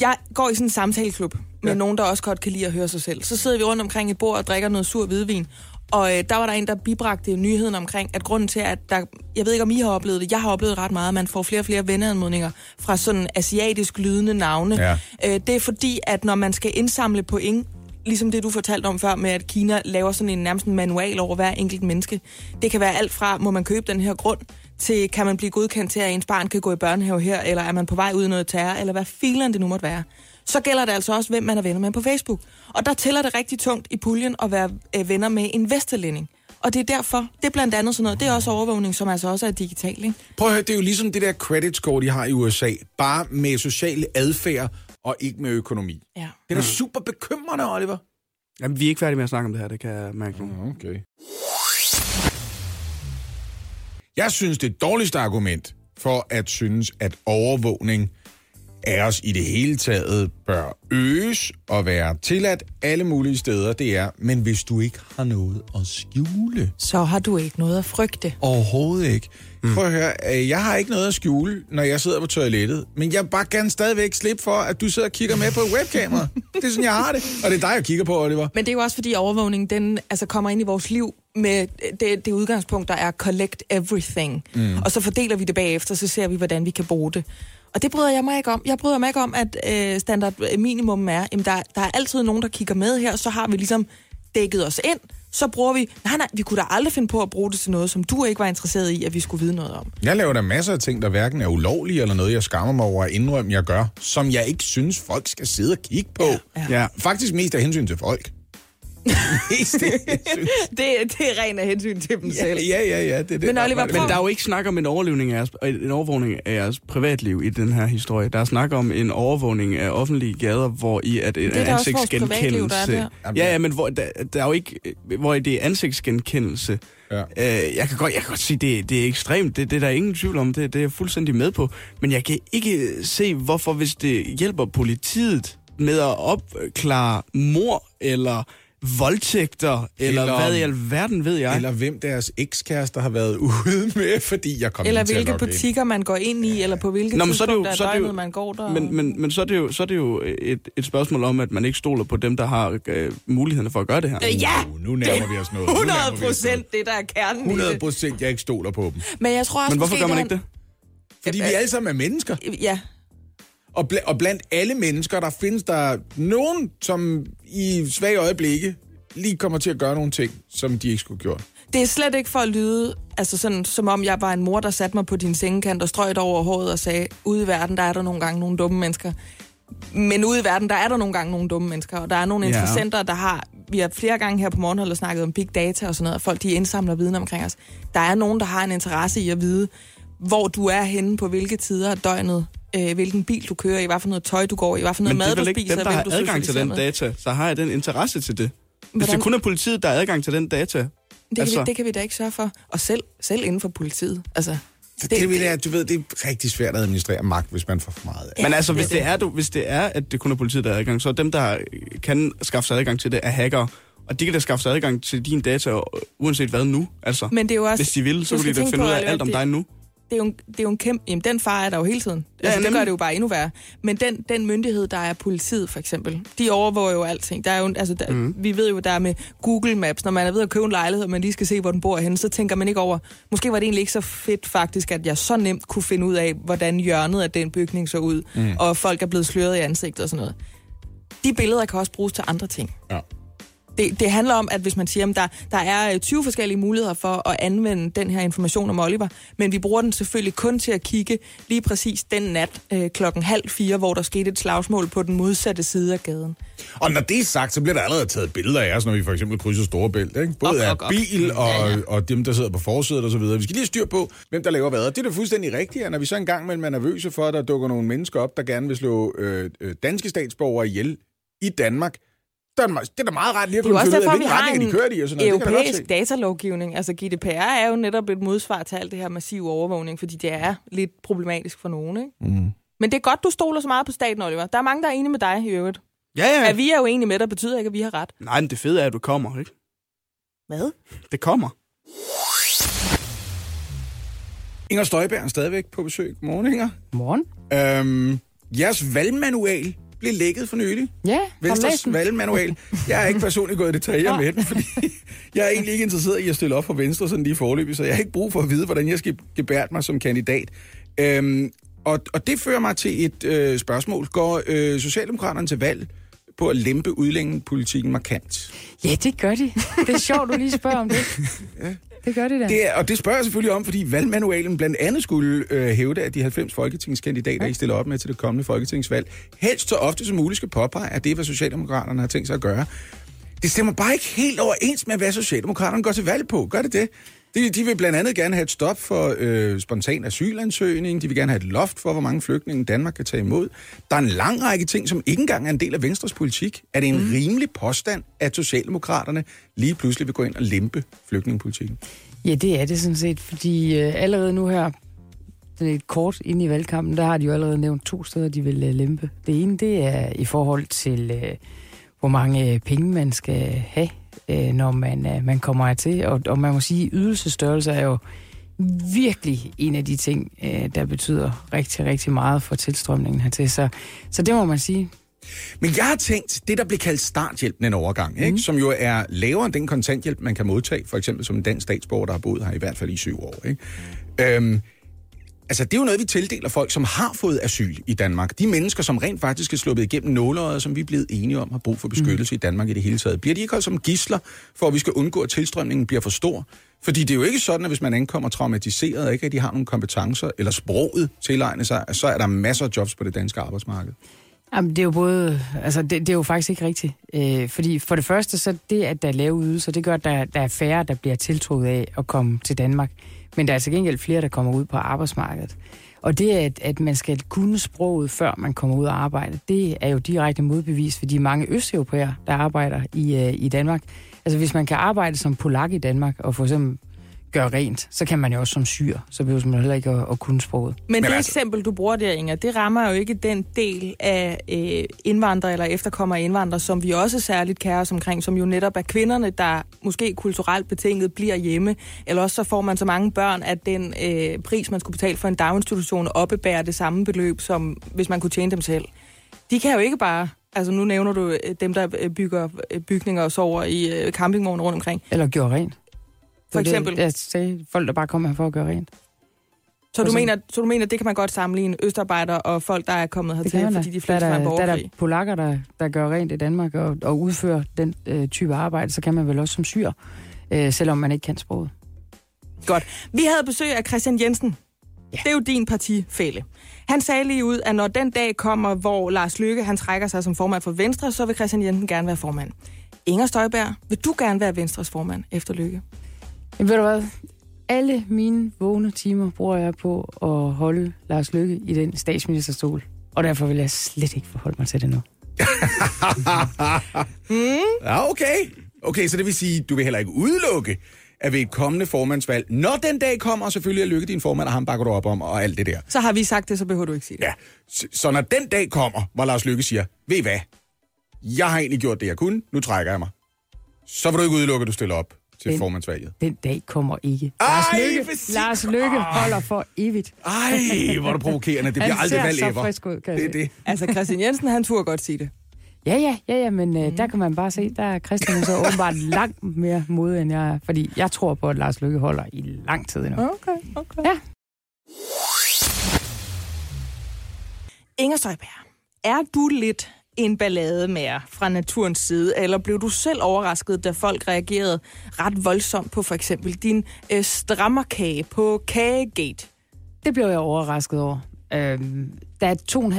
Jeg går i sådan en samtaleklub med ja. nogen, der også godt kan lide at høre sig selv. Så sidder vi rundt omkring et bord og drikker noget sur hvidvin. Og øh, der var der en, der bibragte nyheden omkring, at grunden til, at der... Jeg ved ikke, om I har oplevet det. Jeg har oplevet ret meget, at man får flere og flere venneanmodninger fra sådan asiatisk lydende navne. Ja. Øh, det er fordi, at når man skal indsamle point, ligesom det, du fortalte om før, med at Kina laver sådan en nærmest en manual over hver enkelt menneske. Det kan være alt fra, må man købe den her grund, til kan man blive godkendt til, at ens barn kan gå i børnehave her, eller er man på vej ud i noget terror, eller hvad filen det nu måtte være. Så gælder det altså også, hvem man er venner med på Facebook. Og der tæller det rigtig tungt i puljen at være øh, venner med en vesterlænding. Og det er derfor, det er blandt andet sådan noget, det er også overvågning, som altså også er digital, ikke? Prøv at høre, det er jo ligesom det der credit score, de har i USA, bare med social adfærd og ikke med økonomi. Ja. Det er da super bekymrende, Oliver. Jamen, vi er ikke færdige med at snakke om det her, det kan jeg mærke nu. Okay. Jeg synes, det dårligste argument for at synes, at overvågning af os i det hele taget bør øges og være tilladt alle mulige steder, det er, men hvis du ikke har noget at skjule. Så har du ikke noget at frygte. Overhovedet ikke. Mm. Prøv at høre, øh, jeg har ikke noget at skjule, når jeg sidder på toilettet, men jeg vil bare gerne stadigvæk slippe for, at du sidder og kigger med på et webkamera. det er sådan, jeg har det. Og det er dig, jeg kigger på, Oliver. Men det er jo også fordi overvågning, den altså, kommer ind i vores liv med det, det udgangspunkt, der er collect everything. Mm. Og så fordeler vi det bagefter, så ser vi, hvordan vi kan bruge det. Og det bryder jeg mig ikke om. Jeg bryder mig ikke om, at øh, standard minimum er, jamen der, der er altid nogen, der kigger med her, så har vi ligesom dækket os ind, så bruger vi, nej nej, vi kunne da aldrig finde på at bruge det til noget, som du ikke var interesseret i, at vi skulle vide noget om. Jeg laver da masser af ting, der hverken er ulovlige eller noget, jeg skammer mig over at indrømme, jeg gør, som jeg ikke synes, folk skal sidde og kigge på. Ja. Ja. Faktisk mest af hensyn til folk. mest hensyn. Det, det er ren af hensyn til dem Ja, selv. ja, ja, ja. Det, det, Men der Oliver, er- prøv- Men der er jo ikke snak om en overlevning af jeres, en overvågning af jeres privatliv i den her historie. Der er snak om en overvågning af offentlige gader, hvor i at en Det er privatliv, der er der. Ja, ja, men hvor der, der er jo ikke, hvor i det er ansigtsgenkendelse. Ja. Øh, jeg, kan godt, jeg kan godt sige, det, det er ekstremt. Det, det er der ingen tvivl om. Det, det er jeg fuldstændig med på. Men jeg kan ikke se, hvorfor hvis det hjælper politiet med at opklare mor eller voldtægter, eller, Eller- hvad i alverden ved jeg. Eller hvem deres ekskærester har været ude med, fordi jeg kom Eller ind til at hvilke logge ind. butikker man går ind i, eller på hvilke Nå, men så er det jo- så er det jo- man går der. Men, men, men så, er det jo, så er det jo et, et spørgsmål om, at man ikke stoler på dem, der har øh, mulighederne for at gøre det her. Øh, ja, Uh, nu nærmer vi os noget. Nu 100 nærmer vi os noget. procent det, der er kernen 100 i det. procent, jeg ikke stoler på dem. Men jeg tror også, Men hvorfor gør man ikke det? Fordi vi alle sammen er mennesker. Ja, Og, bl- og blandt alle mennesker, der findes der nogen, som i svage øjeblikke lige kommer til at gøre nogle ting, som de ikke skulle gjort. det er slet ikke for at lyde, altså sådan, som om jeg var en mor, der satte mig på din sengekant og strøg over håret og sagde, ude i verden, der er der nogle gange nogle dumme mennesker. Men ude i verden, der er der nogle gange nogle dumme mennesker, og der er nogle Ja. interessenter, der har, vi har flere gange her på morgenholdet snakket om big data og sådan noget, og folk de indsamler viden omkring os. Der er nogen, der har en interesse i at vide, hvor du er henne på hvilke tider af døgnet, øh, hvilken bil du kører i, hvad for noget tøj du går i, hvad for noget Men det mad er du vel ikke spiser, dem, der hvem har du adgang til den med. data. Så har jeg den interesse til det. Hvis det Hvordan- kun er politiet, der har adgang til den data. Det kan, Altså- vi, det kan vi da ikke sørge for. Og selv, selv inden for politiet. Altså, Det, det, det, er, du ved, det er rigtig svært at administrere magt, hvis man får for meget af. Men altså, hvis det, er, du, hvis det er, at det kun er politiet, der har adgang, så er dem, der kan skaffe sig adgang til det, er hacker. Og de kan da skaffe sig adgang til din data, uanset hvad nu. Altså, Men det er jo også... hvis de vil, så kunne de da finde på, ud af alt om det- dig nu. Det er jo en, det er jo en kæmpe... Jamen, den far er der jo hele tiden. Ja, Altså, det gør det jo bare endnu værre. Men den, den myndighed, der er politiet, for eksempel, de overvåger jo alting. Der er jo, altså, der, mm. Vi ved jo, der er med Google Maps, når man er ved at købe en lejlighed, og man lige skal se, hvor den bor henne, så tænker man ikke over... Måske var det egentlig ikke så fedt faktisk, at jeg så nemt kunne finde ud af, hvordan hjørnet af den bygning så ud, mm. og folk er blevet sløret i ansigtet og sådan noget. De billeder kan også bruges til andre ting. Ja. Det, det handler om, at hvis man siger, at der, der er øh, 20 forskellige muligheder for at anvende den her information om Oliver, men vi bruger den selvfølgelig kun til at kigge lige præcis den nat øh, klokken halv fire, hvor der skete et slagsmål på den modsatte side af gaden. Og når det er sagt, så bliver der allerede taget billeder af os, når vi for eksempel krydser Storebælt. Ikke? Både Op, af op, bil og, og dem, der sidder på forsædet og så videre. Vi skal lige styr på, hvem der laver hvad. Og det er da fuldstændig rigtigt, at når vi så engang mellem er nervøse for, at der dukker nogle mennesker op, der gerne vil slå øh, øh, danske statsborgere ihjel i Danmark, er det, er da meget rart lige at er kunne finde ud af, vi hvilken har retning de kører i og sådan noget. Det kan europæisk datalovgivning. Altså GDPR er jo netop et modsvar til alt det her massive overvågning, fordi det er lidt problematisk for nogen. Ikke? Mm. Men det er godt, du stoler så meget på staten, Oliver. Der er mange, der er enige med dig i øvrigt. Ja, ja. At vi er jo enige med dig, betyder ikke, at vi har ret. Nej, men det fede er, at du kommer, ikke? Hvad? Det kommer. Inger Støjberg er stadigvæk på besøg. Godmorgen, Inger. Morgen. Øhm, jeres valgmanual blev lækket for nylig. Ja, Venstres valgmanual. Jeg har ikke personligt gået i detaljer med den, fordi jeg er egentlig ikke interesseret i at stille op for Venstre sådan lige forløbig, så jeg har ikke brug for at vide, hvordan jeg skal gebære mig som kandidat. Øhm, og, og det fører mig til et øh, spørgsmål. Går øh, Socialdemokraterne til valg på at lempe udlændingepolitikken markant? Ja, det gør de. Det er sjovt, du lige spørger om det. Det gør de da. Det er, og det spørger jeg selvfølgelig om, fordi valgmanualen blandt andet skulle øh, hævde, at de 90 folketingskandidater, I stiller op med til det kommende folketingsvalg, helst så ofte som muligt skal påpege, at det er, hvad Socialdemokraterne har tænkt sig at gøre. Det stemmer bare ikke helt overens med, hvad Socialdemokraterne går til valg på. Gør det det? De, de vil blandt andet gerne have et stop for øh, spontan asylansøgning. De vil gerne have et loft for, hvor mange flygtninge Danmark kan tage imod. Der er en lang række ting, som ikke engang er en del af Venstres politik. Er det en mm. rimelig påstand, at Socialdemokraterne lige pludselig vil gå ind og lempe flygtningepolitikken? Ja, det er det sådan set, fordi øh, allerede nu her, sådan et kort inde i valgkampen, der har de jo allerede nævnt to steder, de vil øh, lempe. Det ene, det er i forhold til, øh, hvor mange øh, penge man skal have, øh, når man, øh, man kommer hertil. Og, og man må sige, ydelsestørrelse er jo virkelig en af de ting, øh, der betyder rigtig, rigtig meget for tilstrømningen hertil. Så, så det må man sige, Men jeg har tænkt, det der bliver kaldt starthjælpen en overgang, mm. ikke? som jo er lavere end den kontanthjælp, man kan modtage, for eksempel som en dansk statsborger, der har boet her i hvert fald i syv år. Ikke? Øhm, altså, det er jo noget, vi tildeler folk, som har fået asyl i Danmark. De mennesker, som rent faktisk er sluppet igennem nåleøjet, som vi er blevet enige om, har brug for beskyttelse mm. i Danmark i det hele taget. Bliver de ikke holdt som gisler, for at vi skal undgå, at tilstrømningen bliver for stor? Fordi det er jo ikke sådan, at hvis man ankommer traumatiseret, og ikke at de har nogle kompetencer, eller sproget tilegnet sig, så er der masser af jobs på det danske arbejdsmarked. Jamen, det er jo både, altså det, det er jo faktisk ikke rigtigt. Øh, fordi for det første, så det, at der er lave ydelser, det gør, at der, der er færre, der bliver tiltrukket af at komme til Danmark. Men der er til gengæld flere, der kommer ud på arbejdsmarkedet. Og det, at, at man skal kunne sproget, før man kommer ud og arbejde, det er jo direkte modbevis for de mange østeuropæere, der arbejder i, øh, i Danmark. Altså hvis man kan arbejde som polak i Danmark, og for eksempel gøre rent, så kan man jo også som syr. Så behøver man heller ikke at, at kunne sproget. Men det altså- eksempel, du bruger der, Inger, det rammer jo ikke den del af øh, indvandrere eller efterkommere indvandrere, som vi også særligt kærer os omkring, som jo netop er kvinderne, der måske kulturelt betinget bliver hjemme, eller også så får man så mange børn, at den øh, pris, man skulle betale for en daginstitution, oppebærer det samme beløb, som hvis man kunne tjene dem selv. De kan jo ikke bare... Altså nu nævner du øh, dem, der øh, bygger øh, bygninger og sover i øh, campingvogn rundt omkring. Eller gøre rent. For Det er eksempel. Jeg sagde, folk, der bare kommer her for at gøre rent. Så du, Og så- mener, så du mener, det kan man godt sammenligne østarbejdere og folk, der er kommet hertil, fordi de der, fleste er fra en der, der er polakker, der, der gør rent i Danmark og, og udfører den øh, type arbejde, så kan man vel også som syr, øh, selvom man ikke kan sproget. Godt. Vi havde besøg af Christian Jensen. Ja. Det er jo din partifælle. Han sagde lige ud, at når den dag kommer, hvor Lars Løkke han trækker sig som formand for Venstre, så vil Christian Jensen gerne være formand. Inger Støjberg, vil du gerne være Venstres formand efter Løkke? Men ved du hvad? Alle mine vågne timer bruger jeg på at holde Lars Løkke i den statsministerstol. Og derfor vil jeg slet ikke forholde mig til det nu. Hmm? Ja, okay. Okay, så det vil sige, du vil heller ikke udelukke, at ved et kommende formandsvalg, når den dag kommer, og selvfølgelig er Lykke din formand, og ham bakker du op om, og alt det der. Så har vi sagt det, så behøver du ikke sige det. Ja, så, så når den dag kommer, hvor Lars Lykke siger, ved I hvad, jeg har egentlig gjort det, jeg kunne, nu trækker jeg mig. Så vil du ikke udelukke, at du stiller op til Den- formandsvalget. Den dag kommer ikke. Ej, Lars Lykke, Lars Lykke holder for evigt. Ej, hvor er du provokerende. Det bliver Han aldrig ser valg så ever. frisk ud, kan jeg Det er det. Altså, Christian Jensen, han turde godt sige det. Ja, ja, ja, ja, men øh, der kan man bare se, der er Christian så åbenbart langt mere modig, end jeg er. Fordi jeg tror på, at Lars Lykke holder i lang tid endnu. Okay, okay. Ja. Inger Støjberg, er du lidt en ballade mere fra naturens side, eller blev du selv overrasket, da folk reagerede ret voldsomt på for eksempel din øh, strammerkage på Kagegate? Det blev jeg overrasket over. Øhm, der er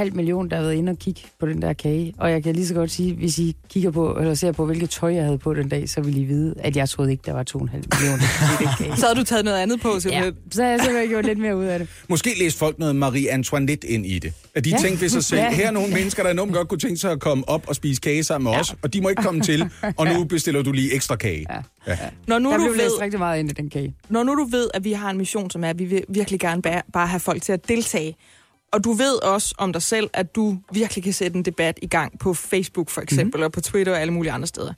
2,5 millioner, der har været inde og kigge på den der kage. Og jeg kan lige så godt sige, hvis I kigger på, eller ser på, hvilket tøj jeg havde på den dag, så vil I vide, at jeg troede ikke, der var 2,5 millioner i den kage. Så havde du taget noget andet på, Ja, simpelthen. så har jeg simpelthen gjort lidt mere ud af det. Måske læste folk noget Marie Antoinette ind i det. At de ja. Ja. tænkte ved sig selv, Ja. her er nogle mennesker, der enormt godt kunne tænke sig at komme op og spise kage sammen med ja. os, og de må ikke komme til, og nu bestiller du lige ekstra kage. Ja. Ja. Når nu, Der du blev ved, rigtig meget ind i den kage. når nu du ved, at vi har en mission, som er, at vi vil virkelig gerne bare, bare have folk til at deltage, og du ved også om dig selv, at du virkelig kan sætte en debat i gang på Facebook for eksempel, mm-hmm. og på Twitter og alle mulige andre steder.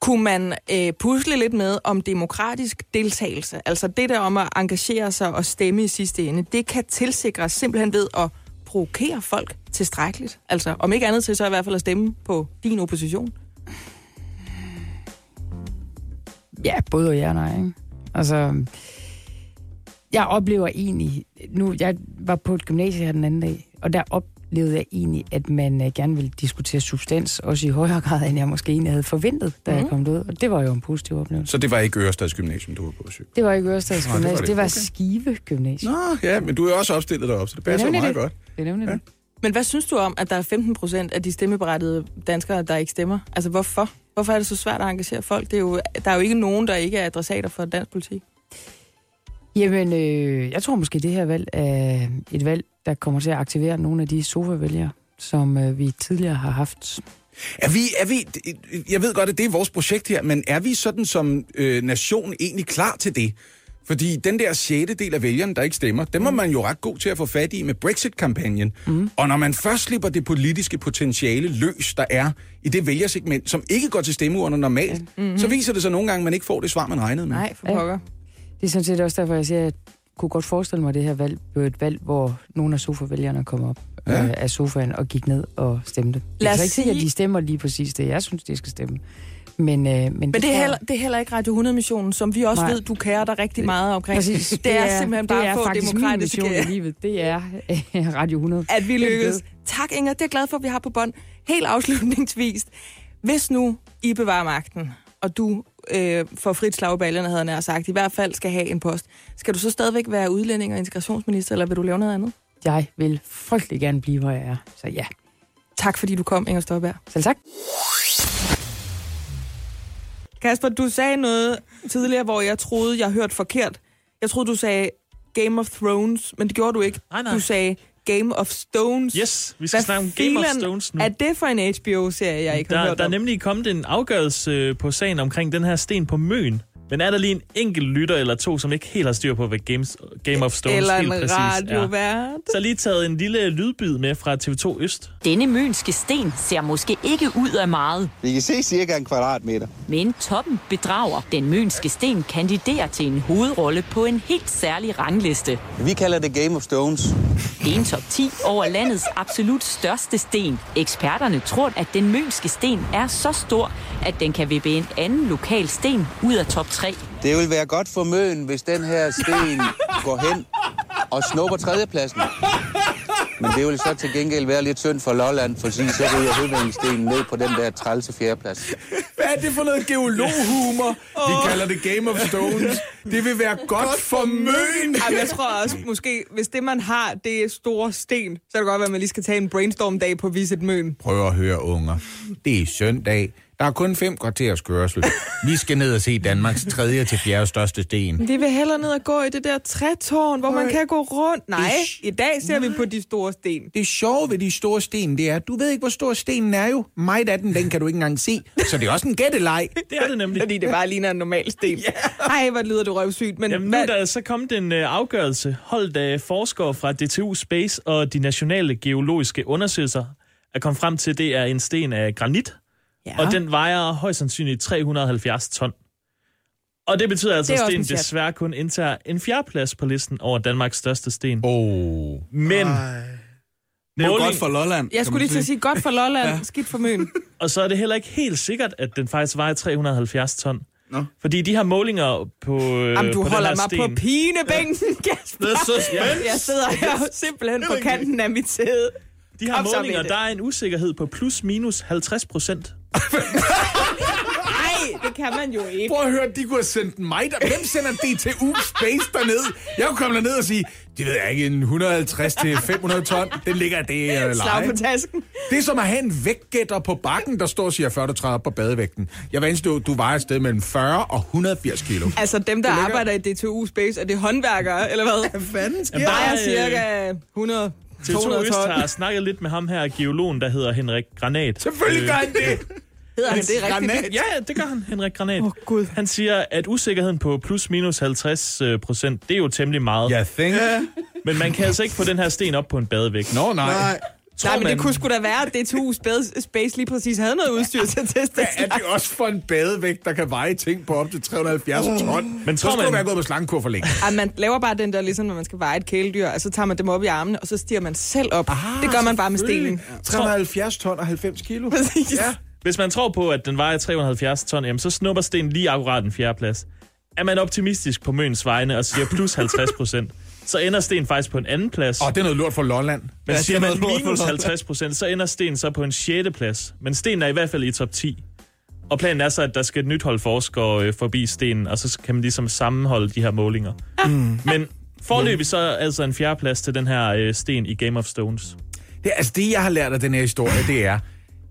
Kunne man øh, pusle lidt med om demokratisk deltagelse, altså det der om at engagere sig og stemme i sidste ende, det kan tilsikres simpelthen ved at provokere folk tilstrækkeligt. Altså om ikke andet til, så i hvert fald at stemme på din opposition. Ja, både og ja og nej, ikke? Altså, jeg oplever egentlig... Nu, jeg var på et gymnasie her den anden dag, og der oplevede jeg egentlig, at man uh, gerne ville diskutere substans, også i højere grad, end jeg måske egentlig havde forventet, da mm. jeg kom ud. Og det var jo en positiv oplevelse. Så det var ikke Ørestads Gymnasium, du var på besøg? Det var ikke Ørestads Nå, det var Gymnasium, det. det var Okay. Skive Gymnasium. Nå, ja, men du er også opstillet derop, så det passer nemlig meget det. godt. Det er nemlig Ja. det. Men hvad synes du om, at der er 15 procent af de stemmeberettigede danskere, der ikke stemmer? Altså hvorfor? Hvorfor er det så svært at engagere folk? Det er jo, der er jo ikke nogen, der ikke er adressater for dansk politik. Jamen, øh, jeg tror måske, det her valg er et valg, der kommer til at aktivere nogle af de sofa-vælgere, som øh, vi tidligere har haft. Er vi, er vi, jeg ved godt, at det er vores projekt her, men er vi sådan som øh, nation egentlig klar til det? Fordi den der sjette del af vælgerne, der ikke stemmer, dem var man jo ret god til at få fat i med Brexit-kampagnen. Mm. Og når man først slipper det politiske potentiale løs, der er i det vælgersegment, som ikke går til stemmeurner normalt, mm-hmm. så viser det sig nogle gange, at man ikke får det svar, man regnede med. Nej, for pokker. Det er sådan set også derfor, jeg siger, at jeg kunne godt forestille mig, at det her valg blev et valg, hvor nogle af sofa-vælgerne kom op Ja. øh, af sofaen og gik ned og stemte. Det Lad er os så ikke sikkert, at sige- de stemmer lige præcis det, jeg synes, de skal stemme. Men, øh, men, Men det er, heller, det er heller ikke Radio 100-missionen, som vi også Nej. ved, du kærer dig rigtig meget omkring. Præcis. Det er simpelthen bare det er få min mission i livet. Det er øh, Radio 100. at vi Det er lykkes. det. Tak, Inger. Det er jeg glad for, at vi har på bånd. Helt afslutningsvis. Hvis nu I bevarer magten, og du øh, får frit slag i baljerne, havde jeg nær sagt, i hvert fald skal have en post, skal du så stadigvæk være udlænding og integrationsminister, eller vil du lave noget andet? Jeg vil frygtelig gerne blive, hvor jeg er. Så ja, Tak, fordi du kom, Inger Støjberg. selv tak. Kasper, du sagde noget tidligere, hvor jeg troede, jeg hørte forkert. Jeg troede, du sagde Game of Thrones, men det gjorde du ikke. Nej, nej. Du sagde Game of Stones. Yes, vi skal Hvad snakke om Game of Stones nu. Er det for en HBO-serie, jeg ikke har Der, hørt der er om? nemlig kommet en afgørelse øh, på sagen omkring den her sten på Møn. Men er der lige en enkelt lytter eller to, som ikke helt har styr på, hvad Games, Game of Stones Eller helt en præcis er? Så lige taget en lille lydbid med fra TV2 Øst. Denne mønske sten ser måske ikke ud af meget, Vi kan se cirka en kvadratmeter. men toppen bedrager. Den mønske sten kandiderer til en hovedrolle på en helt særlig rangliste. Vi kalder det Game of Stones. Det er en top 10 over landets absolut største sten. Eksperterne tror, at den mønske sten er så stor, at den kan vippe en anden lokal sten ud af top 3. Det vil være godt for møen, hvis den her sten går hen og snupper tredjepladsen. Men det vil så til gengæld være lidt synd for Lolland, for så ryger høvdingstenen ned på den der trælse fjerdeplads. Hvad er det for noget geologhumor? Vi kalder det Game of Stones. Det vil være godt for møn. Ej, men jeg tror også, måske, hvis det man har, det er store sten, så kan det godt være, at man lige skal tage en brainstorm-dag på Visit Møn. Prøv at høre, unger. Det er søndag. Der er kun fem kvarters kørsel. Vi skal ned og se Danmarks tredje til fjerde største sten. Vi vil hellere ned og gå i det der trætårn, hvor man kan gå rundt. Nej, i dag ser vi på de store sten. Det sjove ved de store sten, det er, at du ved ikke, hvor stor stenen er jo. Mig af den, den kan du ikke engang se. Så det er også en gætteleg. Det er det nemlig. Fordi det bare ligner en normal sten. Ej, hvor lyder det røvsygt. Men Jamen, nu hvad, er der så kommet en uh, afgørelse, holdt af forskere fra DTU Space og de nationale geologiske undersøgelser, er kommet frem til, at det er en sten af granit, ja. og den vejer højst sandsynligt 370 ton. Og det betyder altså, Det at stenen desværre kun indtager en fjerdeplads på listen over Danmarks største sten. Oh. Men... Det er jo Måling- godt for Lolland. jeg skulle lige til at sige, godt for Lolland, ja. skidt for Møn. Og så er det heller ikke helt sikkert, at den faktisk vejer 370 ton. Nå. Fordi de her målinger på, øh, Jamen, du på holder den her mig sten, på pinebænken, Kasper. Det er suspense. Jeg sidder her simpelthen på kanten af mit sæde. De her Kom så målinger, der er en usikkerhed på plus minus 50 procent. Nej, det kan man jo ikke. Prøv at høre, de kunne have sendt mig der. Hvem sender DTU Space derned? Jeg kunne komme derned og sige, det ved jeg ikke, en 150 til 500 ton, den ligger det uh, Slag på tasken. Det er som at have en vægtgætter på bakken, der står og siger, før du træder op på badevægten. Jeg var eneste, du, vejer et sted mellem 40 og 180 kilo. Altså dem, der arbejder i DTU Space, er det håndværkere, eller hvad? Hvad fanden sker Der der er er, cirka 100 TV2 200 Øst har snakket lidt med ham her, geologen, der hedder Henrik Granat. Selvfølgelig gør han det. Hedder han det rigtigt? Ja, ja, det gør han, Henrik Granat. Åh, Gud. Han siger, at usikkerheden på plus minus 50 øh, procent, det er jo temmelig meget. Jeg think. Men man kan altså ikke få den her sten op på en badevægt. Nå, nej. Nej. Tror Nej, men det man- kunne sgu da være, at DTU Space, Space lige præcis havde noget udstyr til at teste Hvad er det også for en badevægt, der kan veje ting på op til 370 ton? Men Så tror skulle man- være gået på slangekur for længe. Ej, man laver bare den der, ligesom når man skal veje et kæledyr, og så tager man dem op i armene, og så stiger man selv op. det gør man bare med stenen. 370 ton og 90 kilo. Præcis. Ja. Hvis man tror på, at den vejer 370 ton, jamen, så snupper stenen lige akkurat en fjerdeplads. Er man optimistisk på Møns vegne og siger plus 50 procent, så ender sten faktisk på en anden plads. Og det er noget lort for Lolland. Men Ja, siger er man minus Lolland. 50 procent, så ender sten så på en 6. plads. Men sten er i hvert fald i top 10. Og planen er så, at der skal et nyt hold forskere øh, forbi stenen, og så kan man ligesom sammenholde de her målinger. Mm. Men forløbig så altså en fjerdeplads til den her øh, sten i Game of Stones. Det, altså det, jeg har lært af den her historie, det er,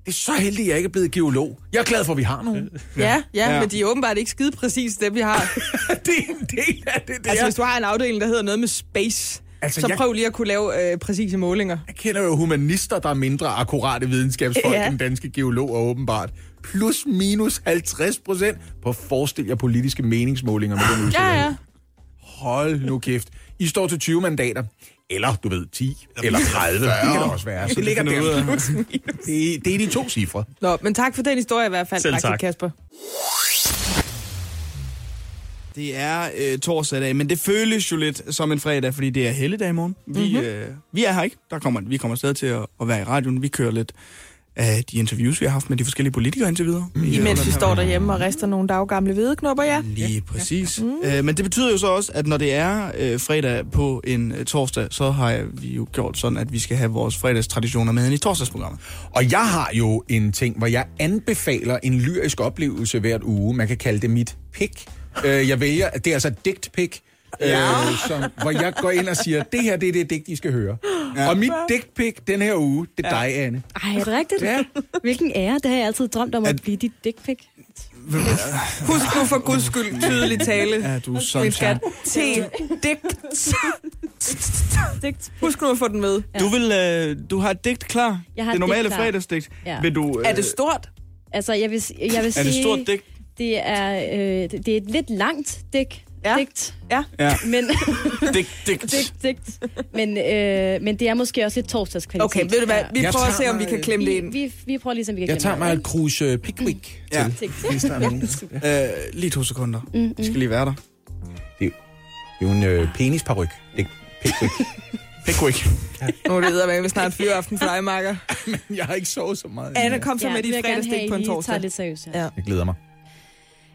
det er så heldigt, at jeg ikke er blevet geolog. Jeg er glad for, at vi har nogen. Ja, ja, Ja. ja, men de er åbenbart ikke skide præcis dem, vi har. det er en del af det. det altså, er. hvis du har en afdeling, der hedder noget med space, Altså, så jeg- prøv lige at kunne lave øh, præcise målinger. Jeg kender jo humanister, der er mindre akkurate videnskabsfolk Ja. end danske geologer, åbenbart. Plus minus 50 procent på forestil jer politiske meningsmålinger med den Ja, usikkerhed. ja. Hold nu kæft. I står til 20 mandater. Eller, du ved, 10 eller 30. Det kan det også være. Så det ligger der. Det, det er de to cifre. Nå, men tak for den historie i hvert fald, Selv tak. Kasper. Det er øh, torsdag dag, men det føles jo lidt som en fredag, fordi det er helligdag i morgen. Vi, Mhm. mm-hmm. øh, vi er her ikke. Der kommer, vi kommer stadig til at, at være i radioen. Vi kører lidt af de interviews, vi har haft med de forskellige politikere indtil videre. Mm. Imens vi står derhjemme og rister nogle daggamle hvedeknopper, ja. Lige præcis. Mm. Øh, men det betyder jo så også, at når det er øh, fredag på en øh, torsdag, så har vi jo gjort sådan, at vi skal have vores fredagstraditioner med ind i torsdagsprogrammet. Og jeg har jo en ting, hvor jeg anbefaler en lyrisk oplevelse hvert uge. Man kan kalde det mit pick. Øh, jeg vælger, det er altså digt pick. Ja. Øh, som, hvor jeg går ind og siger, det her det er det digt, I skal høre. Ja. Og mit digt pick den her uge, det er ja. dig, Anne. Ej, er det rigtigt? Ja. Hvilken ære, det har jeg altid drømt om at, at blive dit dick pic. Husk nu for guds skyld tydelig tale. Ja, du er sådan skat. T. Digt. Husk nu at få den med. Du, vil, øh, du har et digt klar. Jeg har det et normale digt klar. fredagsdigt. Ja. Vil du, øh, Er det stort? Altså, jeg vil, jeg vil Er sige... det et stort digt? Det er, øh, det det er et lidt langt digt. Ja. Digt. Ja. Ja. Men, Digt, digt. digt, digt. Men, øh, men det er måske også lidt torsdagskvalitet. Okay, ved du hvad? Vi Jeg prøver at tager se, om vi mig- kan klemme det ind. Vi, vi, vi prøver ligesom, vi kan Jeg tager glemme mig det, et kruse Pickwick Ja. til. ikke? Hvis der er nogen. Øh, lige to sekunder. Mm, Vi skal lige være der. Det er jo en øh, penisparyk. Det er Pickwick. Pickwick. Nu er det eddermame snart fyreaften for dig, Marker. jeg har ikke sovet så meget. Anna, kom så Ja, med det vil dit jeg gerne have, fredagstik på en torsdag. tager lidt seriøst. Ja. Ja. Jeg glæder mig.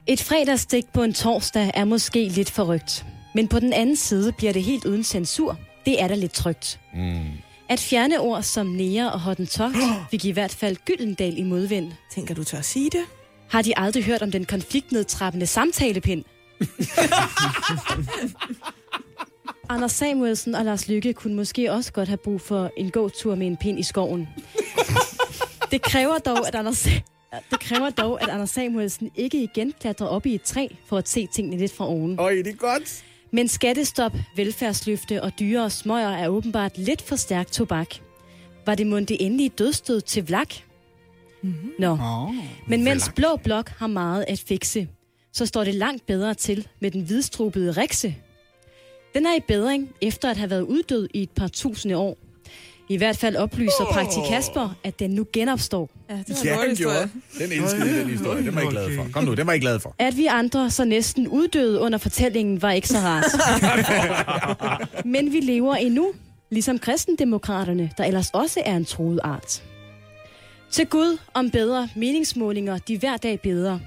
Et fredagstik på en torsdag er måske lidt forrygt. Men på den anden side bliver det helt uden censur. Det er da lidt trygt. Mm. At fjerne ord som nære og hottentogt fik i hvert fald Gyldendal i modvind. Tænker du tør at sige det? Har de aldrig hørt om den konfliktnedtrappende samtalepind? Anders Samuelsen og Lars Lykke kunne måske også godt have brug for en gåtur med en pind i skoven. Det kræver dog, at Anders, Det kræver dog, at Anders Samuelsen ikke igen klatrer op i et træ for at se tingene lidt fra oven. Øj, det er godt. Men skattestop, velfærdsløfte og dyre og smøger er åbenbart lidt for stærkt tobak. Var det mundt det endelige dødstød til vlak? Mm-hmm. Nå. Oh, Men mens Blå Blok har meget at fikse, så står det langt bedre til med den hvidstrubede rikse. Den er i bedring efter at have været uddød i et par tusinde år. I hvert fald oplyser oh. Praktik Kasper, at den nu genopstår. Ja, det Ja, han gjorde. Den elskede den historie. Den var jeg glad for. Kom nu, den var jeg glad for. At vi andre så næsten uddøde under fortællingen var ikke så rart. Men vi lever endnu, ligesom kristendemokraterne, der ellers også er en troet art. Til Gud om bedre meningsmålinger, de hver dag bedre.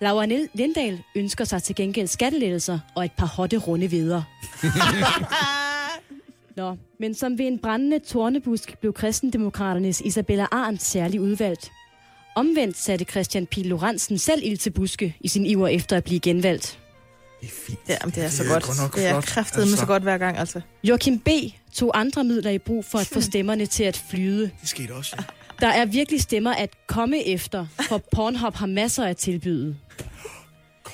Laura Lindahl ønsker sig til gengæld skattelettelser og et par hotte runde videre. Nå, men som ved en brændende tornebusk blev kristendemokraternes Isabella Arndt særlig udvalgt. Omvendt satte Christian Pil Lorentzen selv ild til buske i sin iver efter at blive genvalgt. Ja, men det er så Det er godt. godt nok det er med altså. så godt hver gang, altså. Joachim B. tog andre midler i brug for at få stemmerne til at flyde. Det skete også, ja. Der er virkelig stemmer at komme efter, for Pornhub har masser at tilbyde.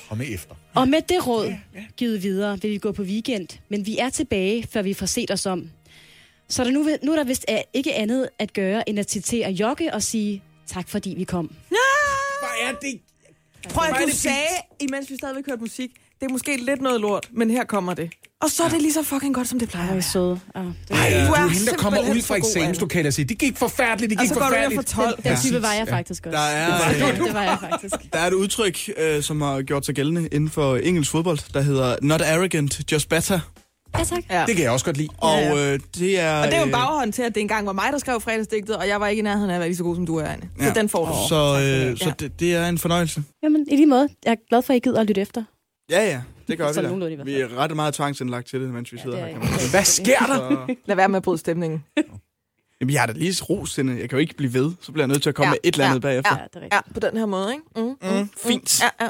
Komme efter. Og med det råd givet videre vil vi gå på weekend, men vi er tilbage, før vi får set os om. Så der nu, nu er der vist er ikke andet at gøre, end at citere Jokke og sige tak, fordi vi kom. Hvor er det? Prøv at du sagde, imens vi stadigvæk hørte musik, det er måske lidt noget lort, men her kommer det. Og så er det lige så fucking godt, som det plejer at være. søde. Ja, Ej, Du du er er hende, der kommer ud fra så eksamenslokalet og siger, det gik forfærdeligt, det Og gik så går du forfærdeligt. får 12. Den type var jeg faktisk også. Der er, Ja, det var jeg faktisk. Der er et udtryk, øh, som har gjort sig gældende inden for engelsk fodbold, der hedder not arrogant, just better. Ja, tak. Ja. Det kan jeg også godt lide. Og øh, det er... Og det er jo en øh, baghånd til, at det engang var mig, der skrev fredagsdigtet, og jeg var ikke i nærheden af at være lige så god, som du er, Anne. Så Ja. den får du. Så, øh, så det, det er en fornøjelse. Jamen, i lige måde. Jeg er glad for, at I gider at lytte efter. Ja, ja, det gør Sådan vi da. Vi er ret meget tvangsindlagt til det, mens vi sidder det er her. I. Kan man sige. Hvad sker der? Lad være med at bryde stemningen. jamen, jeg har da lige ros. Jeg kan jo ikke blive ved. Så bliver jeg nødt til at komme Ja, med et eller andet ja, bagefter. Ja, det er rigtigt. Ja, på den her måde, ikke? Mm, Mm, fint. Ja, ja.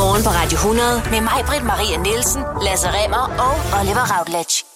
Morgen på Radio 100 med mig, Britt Maria Nielsen, Lasse Remmer og Oliver Routledge.